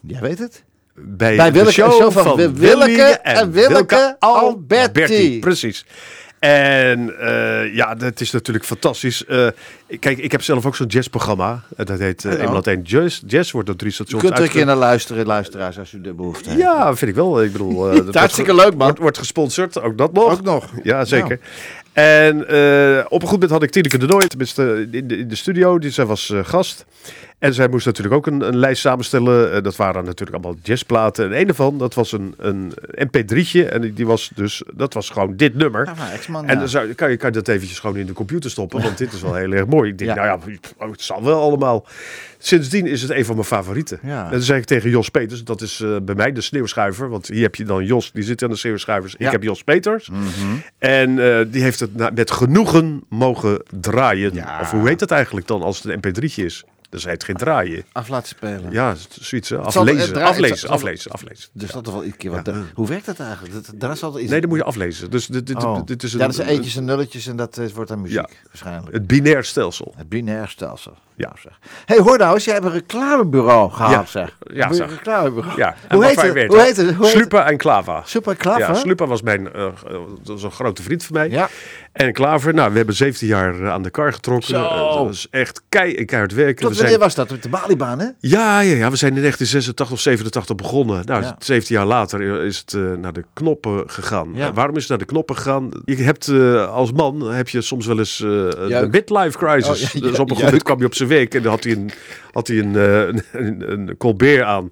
Speaker 2: Jij weet het.
Speaker 5: bij,
Speaker 2: Bij Willeke,
Speaker 5: show,
Speaker 2: een show van
Speaker 5: van
Speaker 2: Willeke
Speaker 5: Willeke
Speaker 2: en Willeke Alberti.
Speaker 5: Precies. En eh, ja, dat is natuurlijk fantastisch. Eh, kijk, ik heb zelf ook zo'n jazzprogramma. Dat heet uh. Eenmaal Jazz. Jazz wordt op drie
Speaker 2: Je
Speaker 5: stations
Speaker 2: kunt er een keer naar luisteren, luisteraars, als u de behoefte heeft.
Speaker 5: Ja, vind ik wel. Ik bedoel, dat
Speaker 2: hartstikke leuk, man.
Speaker 5: Wordt, wordt gesponsord, ook dat nog.
Speaker 2: Ook nog.
Speaker 5: Ja, zeker. En eh, op een goed moment had ik Tineke de Nooit, tenminste in de, studio. Die, zij was eh, gast. En zij moest natuurlijk ook een, een lijst samenstellen. Eh, dat waren natuurlijk allemaal jazzplaten. En een ervan, dat was een, een mp3'tje. En die- was dus, dat was gewoon dit nummer.
Speaker 2: Ja,
Speaker 5: En dan zou, kan, je, kan je dat eventjes gewoon in de computer stoppen. Want dit is wel heel erg mooi. Ik denk,
Speaker 2: Ja.
Speaker 5: nou ja, oh, het zal wel allemaal. Sindsdien is het een van mijn favorieten. En dan zeg ik tegen Jos Peters, dat is eh, bij mij de sneeuwschuiver. Want hier heb je dan Jos, die zit aan de sneeuwschuivers. Ik heb Jos Peters.
Speaker 2: Mhm.
Speaker 5: En eh, die heeft het met genoegen mogen draaien.
Speaker 2: Ja.
Speaker 5: Of hoe heet dat eigenlijk dan als het een mp3'tje is? Dus hij heet geen draaien.
Speaker 2: Af laten spelen.
Speaker 5: Ja, zoiets. hè.
Speaker 2: Het zal- het
Speaker 5: Aflezen, aflezen,
Speaker 2: het zal-
Speaker 5: aflezen, aflezen.
Speaker 2: Dus dat is wel iedere keer wat. Hoe werkt dat eigenlijk? Dat, daar zal iets.
Speaker 5: Nee, dan moet je aflezen. Dus dit, dit,
Speaker 2: Oh.
Speaker 5: dit is
Speaker 2: ja,
Speaker 5: een,
Speaker 2: dat zijn eentjes en nulletjes en dat eh, wordt dan muziek
Speaker 5: Ja.
Speaker 2: waarschijnlijk.
Speaker 5: het binair stelsel.
Speaker 2: Het binair stelsel.
Speaker 5: Ja.
Speaker 2: Zeg. hey, hoor nou eens, jij hebt een reclamebureau gehad,
Speaker 5: Ja.
Speaker 2: zeg.
Speaker 5: Ja,
Speaker 2: je een
Speaker 5: zeg.
Speaker 2: reclamebureau.
Speaker 5: Ja, en
Speaker 2: Hoe heet het? Hoe heet het? Hoe heet het?
Speaker 5: Slupa en Klava.
Speaker 2: Super Klaver?
Speaker 5: Ja, Slupa was mijn dat was een grote vriend van mij.
Speaker 2: Ja.
Speaker 5: En Klaver, nou, we hebben 17 jaar eh, aan de kar getrokken.
Speaker 2: Zo.
Speaker 5: Eh, dat was echt kei keihard werken.
Speaker 2: Tot
Speaker 5: We
Speaker 2: wanneer
Speaker 5: zijn-
Speaker 2: was dat? Met de Balibaan, hè?
Speaker 5: Ja, ja, ja, we zijn in 1986 of 87 begonnen. Nou,
Speaker 2: Ja.
Speaker 5: 17 jaar later is het eh, naar de knoppen gegaan.
Speaker 2: Ja.
Speaker 5: Eh, waarom is het naar de knoppen gegaan? Je hebt eh, als man heb je soms wel eens eh, een midlife crisis.
Speaker 2: Oh, ja,
Speaker 5: dus op een goed moment kwam je op zijn werk en dan had hij een, had hij een, eh, een, een, een Colbert aan.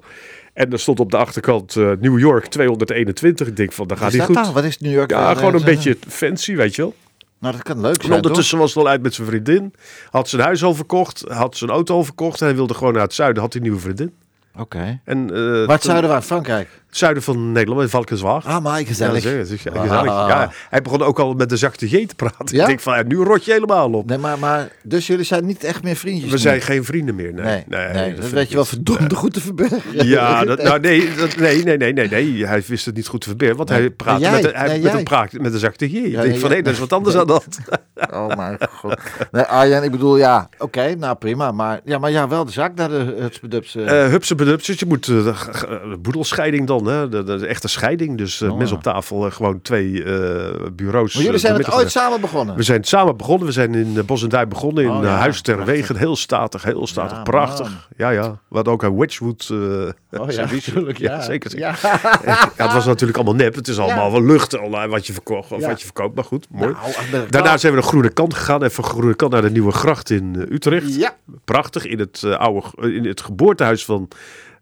Speaker 5: En er stond op de achterkant eh, New York 221. Ik denk van, dat
Speaker 2: Wat
Speaker 5: gaat
Speaker 2: dat
Speaker 5: goed.
Speaker 2: dan? Wat is New York?
Speaker 5: Ja,
Speaker 2: Eh,
Speaker 5: gewoon een
Speaker 2: eh,
Speaker 5: beetje fancy, weet je wel.
Speaker 2: Nou, dat kan leuk
Speaker 5: En
Speaker 2: zijn,
Speaker 5: ondertussen was het al uit met zijn vriendin. Had zijn huis al verkocht. Had zijn auto al verkocht. En hij wilde gewoon naar het zuiden. Had hij een nieuwe vriendin.
Speaker 2: Oké.
Speaker 5: En, eh,
Speaker 2: Waar het zuiden van Frankrijk?
Speaker 5: Het zuiden van Nederland, in Valkenswaard.
Speaker 2: Ah, maar
Speaker 5: Ja,
Speaker 2: gezellig.
Speaker 5: zeg ja,
Speaker 2: Ah.
Speaker 5: gezellig. Ja, hij begon ook al met de zachte J te praten.
Speaker 2: Ja?
Speaker 5: Ik denk van, ja, nu rot je helemaal op.
Speaker 2: Nee, maar, maar, dus jullie zijn niet echt meer vriendjes?
Speaker 5: We
Speaker 2: nu?
Speaker 5: zijn geen vrienden meer. Nee,
Speaker 2: Nee, nee, dat,
Speaker 5: vind
Speaker 2: weet je wel verdomd goed te verbergen.
Speaker 5: Ja, dat, nou nee, dat, nee, nee, nee, nee, nee, hij wist het niet goed te verbergen, want
Speaker 2: Nee,
Speaker 5: hij praat
Speaker 2: maar
Speaker 5: met, een- hij,
Speaker 2: nee,
Speaker 5: met, een praat, met een zachte J. Ik
Speaker 2: nee,
Speaker 5: denk van, nee, dat is wat anders aan dat.
Speaker 2: Oh mijn god. Nee, Arjen, ik bedoel, ja, oké, nou prima. Maar ja, maar ja, wel de zaak naar de Hutsbedups. Uh,
Speaker 5: Eh hupse bedupses, je moet eh, de g- g- de boedelscheiding dan, hè, de, de, de echte scheiding. Dus eh,
Speaker 2: Oh,
Speaker 5: mensen op tafel, eh, gewoon twee eh, bureaus.
Speaker 2: maar jullie zijn het ooit samen begonnen?
Speaker 5: We zijn samen begonnen. We zijn in Bos en Duin begonnen. In
Speaker 2: Oh, ja,
Speaker 5: Huis ter
Speaker 2: prachtig.
Speaker 5: Wegen. Heel statig, heel statig.
Speaker 2: Ja,
Speaker 5: prachtig.
Speaker 2: man.
Speaker 5: Ja, ja. We hadden ook een Wedgwood eh
Speaker 2: Oh ja, natuurlijk. Ja,
Speaker 5: zeker. zeker.
Speaker 2: Ja.
Speaker 5: Ja, het was natuurlijk allemaal nep. Het is allemaal wel lucht al, wat je verkocht of
Speaker 2: Ja.
Speaker 5: wat je verkoopt. Maar goed, mooi.
Speaker 2: Nou,
Speaker 5: Daarna zijn we naar Groene Kant gegaan. En van Groene Kant naar de Nieuwe Gracht in Utrecht.
Speaker 2: Ja.
Speaker 5: Prachtig. In het, oude, in het geboortehuis van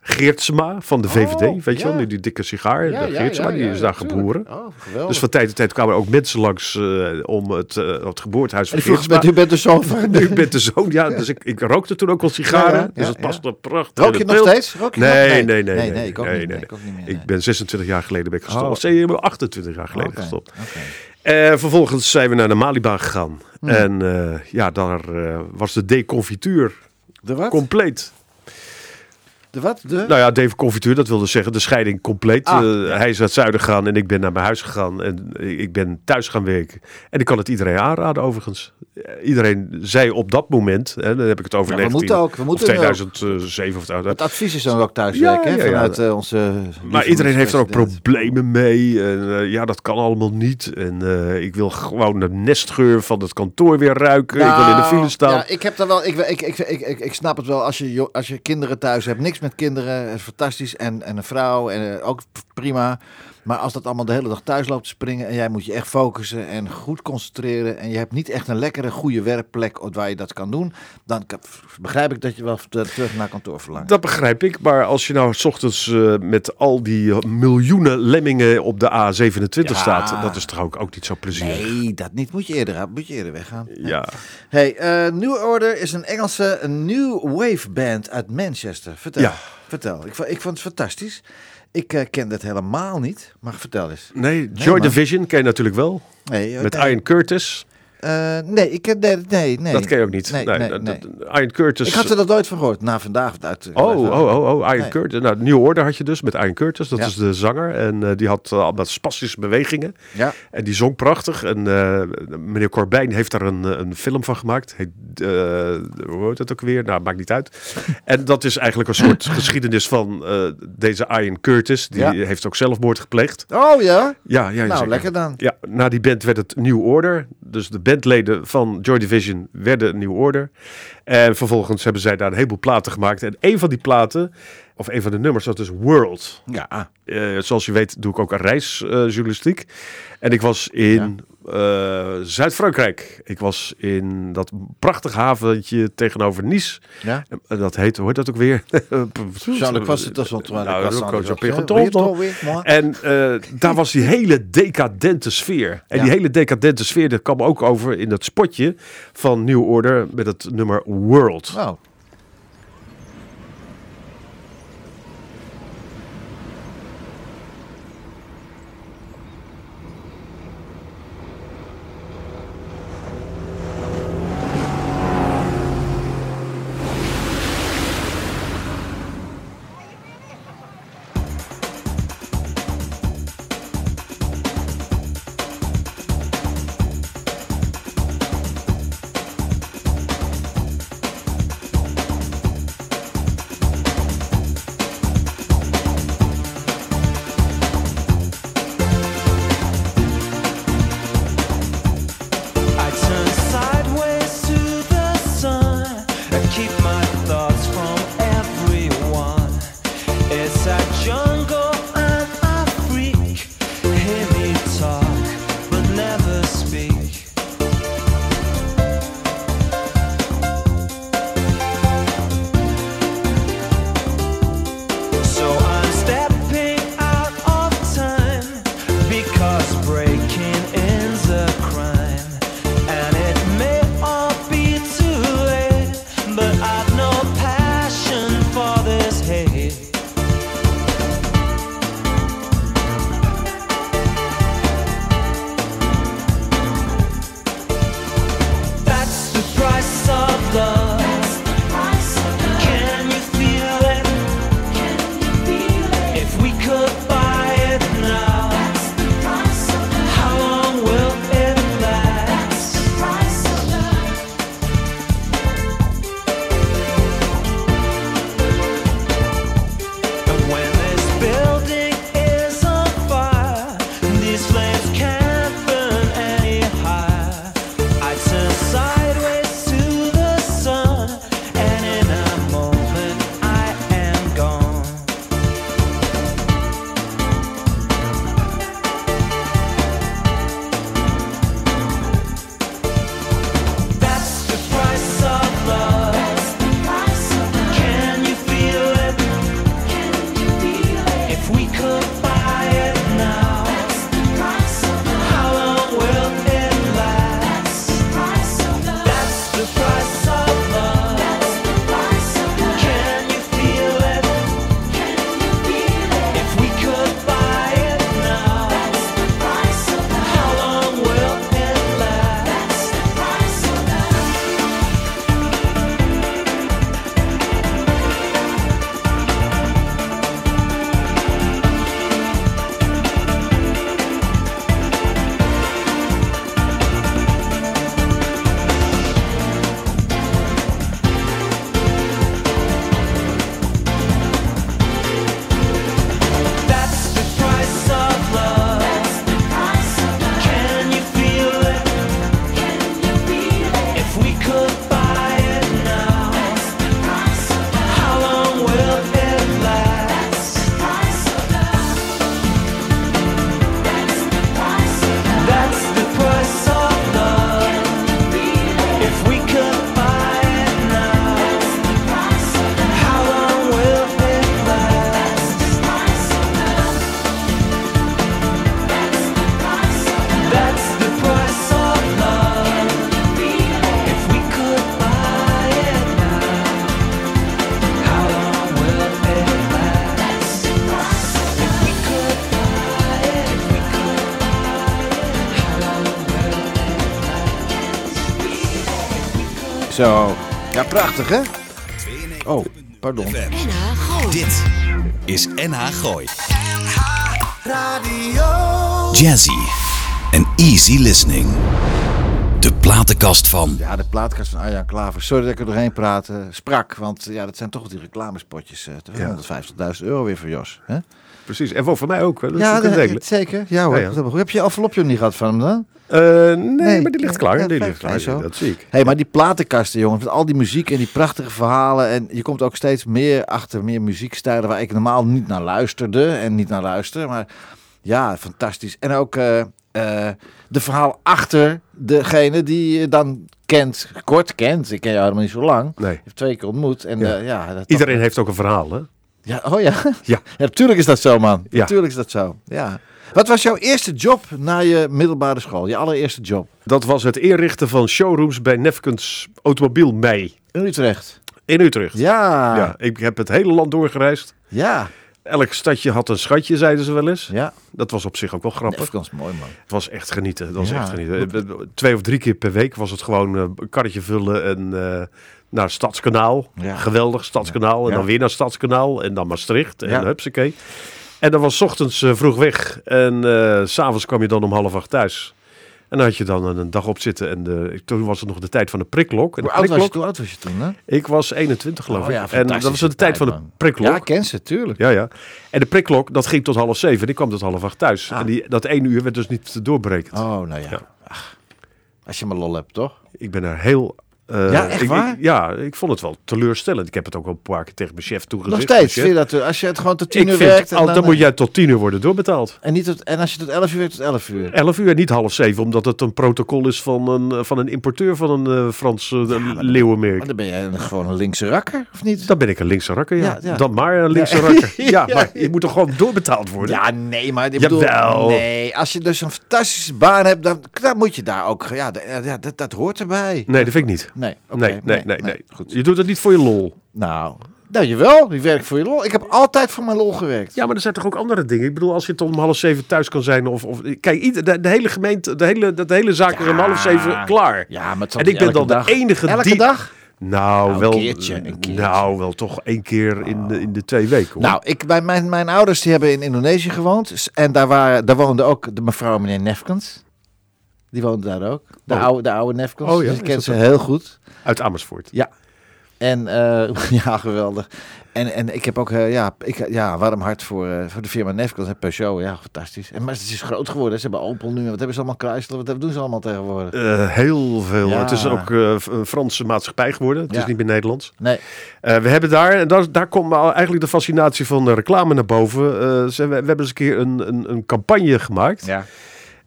Speaker 5: Geertsma van de VVD. Weet je
Speaker 2: Oh,
Speaker 5: wel, nu die dikke sigaar.
Speaker 2: Ja,
Speaker 5: de
Speaker 2: ja,
Speaker 5: Geertsma, die is daar geboren.
Speaker 2: Oh.
Speaker 5: Dus van tijd tot tijd kwamen er ook mensen langs eh, om het, eh, het geboortehuis van Geertsma.
Speaker 2: bent, u bent de zoon van...
Speaker 5: U bent de zoon, ja. Dus ik, ik rookte toen ook al sigaren. Dus het past er prachtig.
Speaker 2: Rook je nog steeds? Rook je?
Speaker 5: Nee,
Speaker 2: Nee.
Speaker 5: nee, nee.
Speaker 2: Nee,
Speaker 5: nee,
Speaker 2: nee, ik ook
Speaker 5: nee,
Speaker 2: niet.
Speaker 5: nee,
Speaker 2: Nee, ik ook niet meer,
Speaker 5: Ik ben 26 jaar geleden ben ik gestopt.
Speaker 2: Oh.
Speaker 5: Of nee, 28 jaar geleden gestopt.
Speaker 2: oké.
Speaker 5: Eh, vervolgens zijn we naar de Malibaan gegaan.
Speaker 2: Hmm.
Speaker 5: En eh, ja, daar eh, was de deconfituur
Speaker 2: De wat?
Speaker 5: compleet.
Speaker 2: De wat? De?
Speaker 5: Nou ja, deconfituur, dat wilde zeggen de scheiding compleet.
Speaker 2: Ah,
Speaker 5: Eh,
Speaker 2: ja.
Speaker 5: Hij is naar het zuiden gegaan en ik ben naar mijn huis gegaan. En ik ben thuis gaan werken. En ik kan het iedereen aanraden overigens. Eh, Iedereen zei op dat moment, hè, dan heb ik het over
Speaker 2: Ja, we
Speaker 5: 19,
Speaker 2: moeten ook, we
Speaker 5: of
Speaker 2: moeten
Speaker 5: 2007 of
Speaker 2: Het advies is dan ook thuiswerken,
Speaker 5: ja,
Speaker 2: vanuit eh, onze...
Speaker 5: Maar iedereen heeft er ook problemen mee. En, ja, dat kan allemaal niet. En ik wil gewoon de nestgeur van het kantoor weer ruiken. ik wil in de file
Speaker 2: Nou,
Speaker 5: staan.
Speaker 2: Ja, ik heb daar wel. Ik, ik, ik, ik, ik, ik snap het wel. Als je, als je kinderen thuis hebt, niks met kinderen, is fantastisch. En, en een vrouw, en eh, ook prima. Maar als dat allemaal de hele dag thuis loopt te springen en jij moet je echt focussen en goed concentreren en je hebt niet echt een lekkere, goede werkplek waar je dat kan doen, dan begrijp ik dat je wel ter- terug naar kantoor verlangt.
Speaker 5: Dat begrijp ik, maar als je nou s ochtends eh, met al die miljoenen lemmingen op de A27
Speaker 2: Ja.
Speaker 5: staat, dat is toch ook, ook niet zo plezierig.
Speaker 2: Nee, dat niet. Moet je eerder, moet je eerder weggaan.
Speaker 5: Ja,
Speaker 2: Hey, eh, New Order is een Engelse new wave band uit Manchester. Vertel.
Speaker 5: Ja.
Speaker 2: Vertel. Ik, ik vond het fantastisch. Ik eh ken het helemaal niet, maar vertel eens.
Speaker 5: nee, Joy. Division ken je natuurlijk wel.
Speaker 2: Nee, eh,
Speaker 5: Met
Speaker 2: nee.
Speaker 5: Ian Curtis.
Speaker 2: Eh, nee, ik nee, nee, nee.
Speaker 5: Dat ken je ook niet.
Speaker 2: Nee,
Speaker 5: Nee,
Speaker 2: nee,
Speaker 5: dat-
Speaker 2: nee.
Speaker 5: dat- Ian Curtis.
Speaker 2: Ik had er nog nooit van gehoord. Na vandaag. Uit,
Speaker 5: Oh, oh, oh, oh,
Speaker 2: Nee.
Speaker 5: Curtis. Nou, New Order had je dus met Ian Curtis. Dat
Speaker 2: Ja.
Speaker 5: is de zanger. En eh, die had uh, allemaal spastische bewegingen.
Speaker 2: Ja.
Speaker 5: En die zong prachtig. En eh, meneer Corbijn heeft daar een, een film van gemaakt. Heet, hoe heet het ook weer? Nou, maakt niet uit. en dat is eigenlijk een soort geschiedenis van deze Ian Curtis. Die
Speaker 2: Ja.
Speaker 5: heeft ook zelfmoord gepleegd.
Speaker 2: Oh ja?
Speaker 5: Ja, ja
Speaker 2: Nou,
Speaker 5: zeker.
Speaker 2: lekker dan.
Speaker 5: Ja, na die band werd het New Order. Dus de bandleden van Joy Division werden New Order. En vervolgens hebben zij daar een heleboel platen gemaakt. En een van die platen, of een van de nummers, dat is World.
Speaker 2: Ja.
Speaker 5: Eh, zoals je weet doe ik ook een reisjournalistiek. en ik was in eh, Zuid-Frankrijk. Ik was in dat prachtig haventje tegenover Nice.
Speaker 2: Ja.
Speaker 5: En dat heet, heet dat ook weer?
Speaker 2: Jean-Luc was het, dat is wel-
Speaker 5: Nou. En eh, daar was die hele decadente sfeer. En
Speaker 2: Ja.
Speaker 5: die hele decadente sfeer, dat kwam ook over in dat spotje van New Order met het nummer World.
Speaker 2: Oh. Zo. Ja, prachtig hè? Oh, pardon.
Speaker 1: NH Gooi. Dit is NH Gooi.
Speaker 7: Radio.
Speaker 1: Jazzy en easy listening. De platenkast van
Speaker 2: Ja, de plaatkast van Arjan Klaver. Sorry dat ik er doorheen praat, eh, sprak. Want ja, dat zijn toch die reclamespotjes. eh, te-
Speaker 5: Ja.
Speaker 2: 150.000 euro weer voor Jos. Hè?
Speaker 5: Precies. En voor voor mij ook. Dat
Speaker 2: ja,
Speaker 5: is ook een
Speaker 2: dat- zeker. Ja hoor.
Speaker 5: Ja, ja.
Speaker 2: Dat heb Heb je envelopje niet gehad van hem dan?
Speaker 5: Eh, nee,
Speaker 2: Nee,
Speaker 5: maar die ligt klaar.
Speaker 2: ja,
Speaker 5: die ligt klaar.
Speaker 2: zo.
Speaker 5: Dat zie ik.
Speaker 2: hey, maar die platenkasten, jongen, met al die muziek en die prachtige verhalen. En je komt ook steeds meer achter meer muziekstijlen waar ik normaal niet naar luisterde en niet naar luister. Maar ja, fantastisch. En ook eh, eh, de verhaal achter degene die je dan kent, kort kent. Ik ken jou helemaal niet zo lang.
Speaker 5: Nee.
Speaker 2: Je hebt twee keer ontmoet. En
Speaker 5: Ja.
Speaker 2: ja, ja dat
Speaker 5: Iedereen heeft ook een verhaal, hè?
Speaker 2: Ja, oh ja.
Speaker 5: Ja.
Speaker 2: Ja, natuurlijk is dat zo, man.
Speaker 5: Ja.
Speaker 2: Natuurlijk is dat zo. Ja. Wat was jouw eerste job na je middelbare school? Je allereerste job?
Speaker 5: Dat was het inrichten van showrooms bij Nefkens Automobiel Mei
Speaker 2: In Utrecht.
Speaker 5: in Utrecht.
Speaker 2: Ja.
Speaker 5: Ja, ik heb het hele land doorgereisd.
Speaker 2: Ja.
Speaker 5: Elk stadje had een schatje, zeiden ze wel eens.
Speaker 2: Ja.
Speaker 5: Dat was op zich ook wel grappig.
Speaker 2: Nefkens, mooi man.
Speaker 5: Het was echt genieten. Het was
Speaker 2: Ja.
Speaker 5: echt genieten. Twee of drie keer per week was het gewoon eh, een karretje vullen en eh, naar Stadskanaal.
Speaker 2: Ja.
Speaker 5: Geweldig, Stadskanaal. En
Speaker 2: Ja.
Speaker 5: dan weer naar Stadskanaal. En dan Maastricht. En
Speaker 2: Ja.
Speaker 5: hupsakee. En dan was 's ochtends eh, vroeg weg. En eh, s s'avonds kwam je dan om half acht thuis. En dan had je dan een dag op zitten. En de, toen was het nog de tijd van de prikklok. En
Speaker 2: Hoe oud was je? Hoe oud was je toen, hè?
Speaker 5: Ik was 21 geloof
Speaker 2: Oh
Speaker 5: ik.
Speaker 2: ja,
Speaker 5: en dat was de tijd van de prikklok.
Speaker 2: Ja, ken ze, tuurlijk.
Speaker 5: Ja, ja. En de prikklok, dat ging tot half zeven. En ik kwam tot half acht thuis.
Speaker 2: Ah.
Speaker 5: En die, dat één uur werd dus niet doorberekend.
Speaker 2: Oh, nou ja.
Speaker 5: Ja.
Speaker 2: Ach, als je maar lol hebt, toch?
Speaker 5: Ik ben er heel... eh,
Speaker 2: Ja, echt
Speaker 5: ik-
Speaker 2: waar?
Speaker 5: ik- ja, ik vond het wel teleurstellend. Ik heb het ook al een paar keer tegen mijn chef toegezegd.
Speaker 2: Nog steeds. Vind je dat, er- als je het gewoon tot tien uur werkt...
Speaker 5: al- dan,
Speaker 2: dan,
Speaker 5: moet jij tot tien uur worden doorbetaald.
Speaker 2: En, niet tot, en als je tot elf uur werkt, tot elf uur.
Speaker 5: 11 uur en niet half zeven, omdat het een protocol is van een, eh, van een importeur van een eh Frans uh, leeuwenmerk.
Speaker 2: Maar dan ben jij gewoon een linkse rakker, of niet?
Speaker 5: Dan ben ik een linkse rakker, ja.
Speaker 2: Ja, ja.
Speaker 5: Dan maar een linkse
Speaker 2: Ja.
Speaker 5: rakker. Ja,
Speaker 2: Ja.
Speaker 5: maar je moet toch gewoon doorbetaald worden?
Speaker 2: Ja, nee, maar ik bedoel,
Speaker 5: Jawel.
Speaker 2: nee, als je dus een fantastische baan hebt, dan, dan moet je daar ook, ja, ja dat, dat hoort erbij.
Speaker 5: Nee, dat vind ik niet.
Speaker 2: Nee,
Speaker 5: nee, nee, nee, nee,
Speaker 2: Goed.
Speaker 5: Je doet het niet voor je lol.
Speaker 2: Nou, nou jawel, ik werk voor je lol. Ik heb altijd voor mijn lol gewerkt.
Speaker 5: Ja, maar er zijn toch ook andere dingen. Ik bedoel, als je tot om half zeven thuis kan zijn. Of, of kijk, ieder, de, de hele gemeente, de hele, de, hele zaak is om half zeven klaar.
Speaker 2: Ja, maar
Speaker 5: en ik ben dan
Speaker 2: dag.
Speaker 5: de enige
Speaker 2: Elke
Speaker 5: die.
Speaker 2: dag?
Speaker 5: Nou,
Speaker 2: Nou, een
Speaker 5: wel.
Speaker 2: keertje, een keertje.
Speaker 5: Nou, wel toch één keer in de, in de twee weken. Hoor.
Speaker 2: Nou, ik, bij mijn, mijn ouders die hebben in Indonesië gewoond. En daar, waren, daar woonde ook de mevrouw en meneer Nefkens. Die woonde daar ook. De,
Speaker 5: Oh.
Speaker 2: oude, de oude.
Speaker 5: Oh ja,
Speaker 2: Dus ik ken ze heel goed.
Speaker 5: Uit Amersfoort.
Speaker 2: Ja. En eh, ja, geweldig. En, en ik heb ook eh, ja, ik, ja, warm hart voor, eh, voor de firma Nefkens en Peugeot. Ja, fantastisch. En, maar het is groot geworden. Ze hebben Opel nu. Wat hebben ze allemaal? Chrysler. Wat doen ze allemaal tegenwoordig?
Speaker 5: Heel veel.
Speaker 2: Ja.
Speaker 5: Het is ook een Franse maatschappij geworden. Het
Speaker 2: Ja.
Speaker 5: is niet meer Nederlands.
Speaker 2: Nee.
Speaker 5: We hebben daar, en daar, daar komt al eigenlijk de fascinatie van de reclame naar boven. Ze, we, we hebben eens een keer een, een, een campagne gemaakt.
Speaker 2: Ja.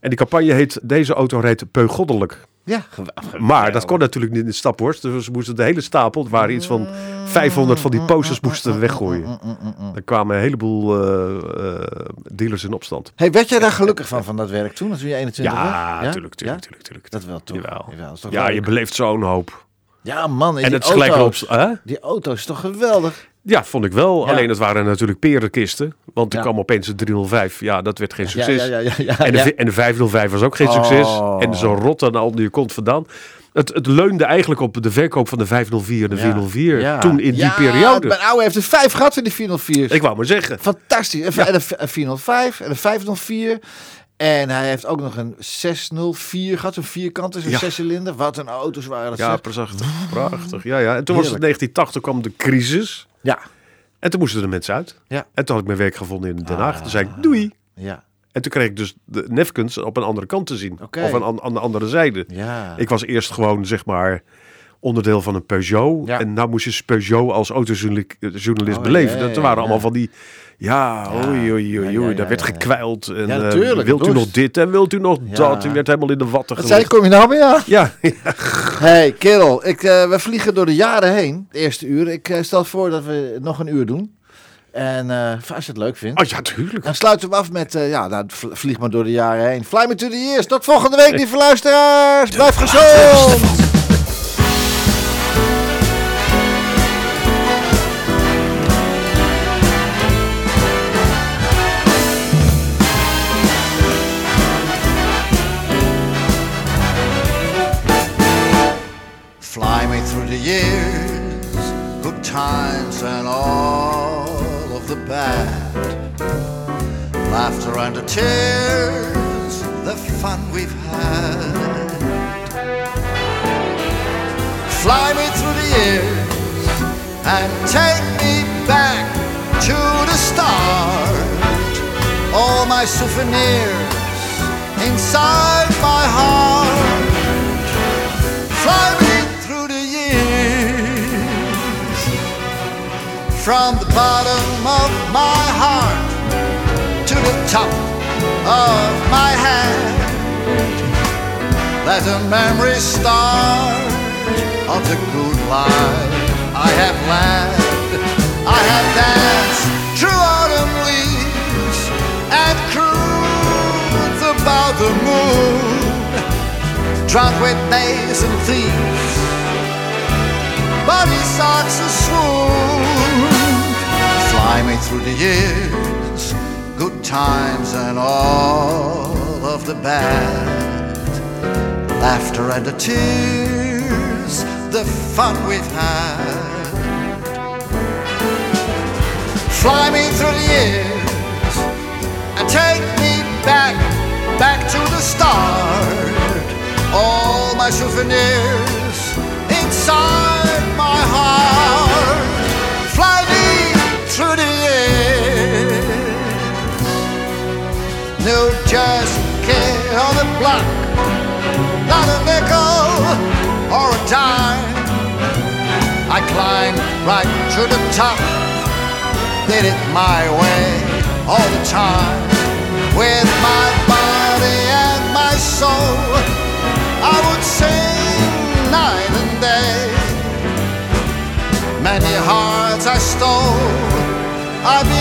Speaker 5: En die campagne heet Deze auto reed peugoddelijk.
Speaker 2: Ja, geweldig.
Speaker 5: Maar dat kon natuurlijk niet in de staphorst. Dus we moesten de hele stapel, het waren iets van 500 van die posters moesten we weggooien. Er kwamen een heleboel eh, eh, dealers in opstand.
Speaker 2: Hey, werd jij daar gelukkig van, van dat werk toen, toen je 21 was?
Speaker 5: Ja, tuurlijk, tuurlijk,
Speaker 2: Ja?
Speaker 5: tuurlijk, tuurlijk.
Speaker 2: Dat wel toch?
Speaker 5: Jawel.
Speaker 2: Jawel, is toch
Speaker 5: Ja,
Speaker 2: leuk?
Speaker 5: je beleeft zo'n hoop.
Speaker 2: Ja, man.
Speaker 5: En
Speaker 2: die
Speaker 5: het is gelijk
Speaker 2: auto's.
Speaker 5: Hè?
Speaker 2: Die auto is toch geweldig?
Speaker 5: Ja, vond ik wel.
Speaker 2: Ja.
Speaker 5: Alleen het waren natuurlijk perenkisten. Want er
Speaker 2: Ja.
Speaker 5: kwam opeens een 305. Ja, dat werd geen succes.
Speaker 2: Ja,
Speaker 5: en, de, en de 505 was ook geen succes.
Speaker 2: Oh.
Speaker 5: En zo rot aan al die kont vandaan. Het, het leunde eigenlijk op de verkoop van de 504 en de 404.
Speaker 2: Ja.
Speaker 5: Toen in die periode.
Speaker 2: Mijn oude heeft er vijf gehad in die 404.
Speaker 5: Ik wou maar zeggen.
Speaker 2: Fantastisch. En een 405 en een 504. En hij heeft ook nog een 604 gehad, een vierkant, dus een
Speaker 5: Ja.
Speaker 2: zescilinder. Wat een auto's waren dat.
Speaker 5: Ja, prachtig. prachtig. Ja, ja. En toen was het
Speaker 2: Heerlijk.
Speaker 5: 1980, kwam de crisis.
Speaker 2: Ja.
Speaker 5: En toen moesten de mensen uit.
Speaker 2: Ja.
Speaker 5: En toen had ik mijn werk gevonden in Den Haag. Toen zei ik, doei.
Speaker 2: Ja.
Speaker 5: En toen kreeg ik dus de Nefkens op een andere kant te zien. Of aan, aan, aan de andere zijde.
Speaker 2: Ja.
Speaker 5: Ik was eerst gewoon, zeg maar, onderdeel van een Peugeot.
Speaker 2: Ja.
Speaker 5: En nou moest je Peugeot als autojournalist
Speaker 2: Oh,
Speaker 5: beleven. dat waren allemaal van die... Ja, oei, oei, oei, oei, daar werd gekwijld. En,
Speaker 2: Ja,
Speaker 5: eh,
Speaker 2: natuurlijk,
Speaker 5: wilt u nog dit en wilt u nog dat? U werd helemaal in de watten gelegd.
Speaker 2: kom je nou bij ja?
Speaker 5: Ja,
Speaker 2: Hey, kerel, ik, eh, we vliegen door de jaren heen, het eerste uur. Ik eh, stel voor dat we nog een uur doen. En eh, als je het leuk vindt.
Speaker 5: oh, ja, tuurlijk.
Speaker 2: Dan sluiten we af met, eh, ja, nou, vl- vlieg maar door de jaren heen. Fly me to the years. Tot volgende week, lieve luisteraars. Blijf gezond. The bad. Laughter and the tears, the fun we've had. Fly me through the years and take me back to the start. All my souvenirs inside my heart. Fly me through the years from the bottom top of my head. Let the memory start of the good life I have led. I have danced through autumn leaves and cruised about the moon, drunk with days and thieves, body socks a swoon. Fly me through the years, times and all of the bad, laughter and the tears, the fun we've had. Fly me through the years and take me back, back to the start. All my souvenirs inside my heart. Fly me through the No just kid on the block, not a nickel or a dime. I climbed right to the top did it my way all the time with my body and my soul. I would sing night and day. Many hearts I stole. I'd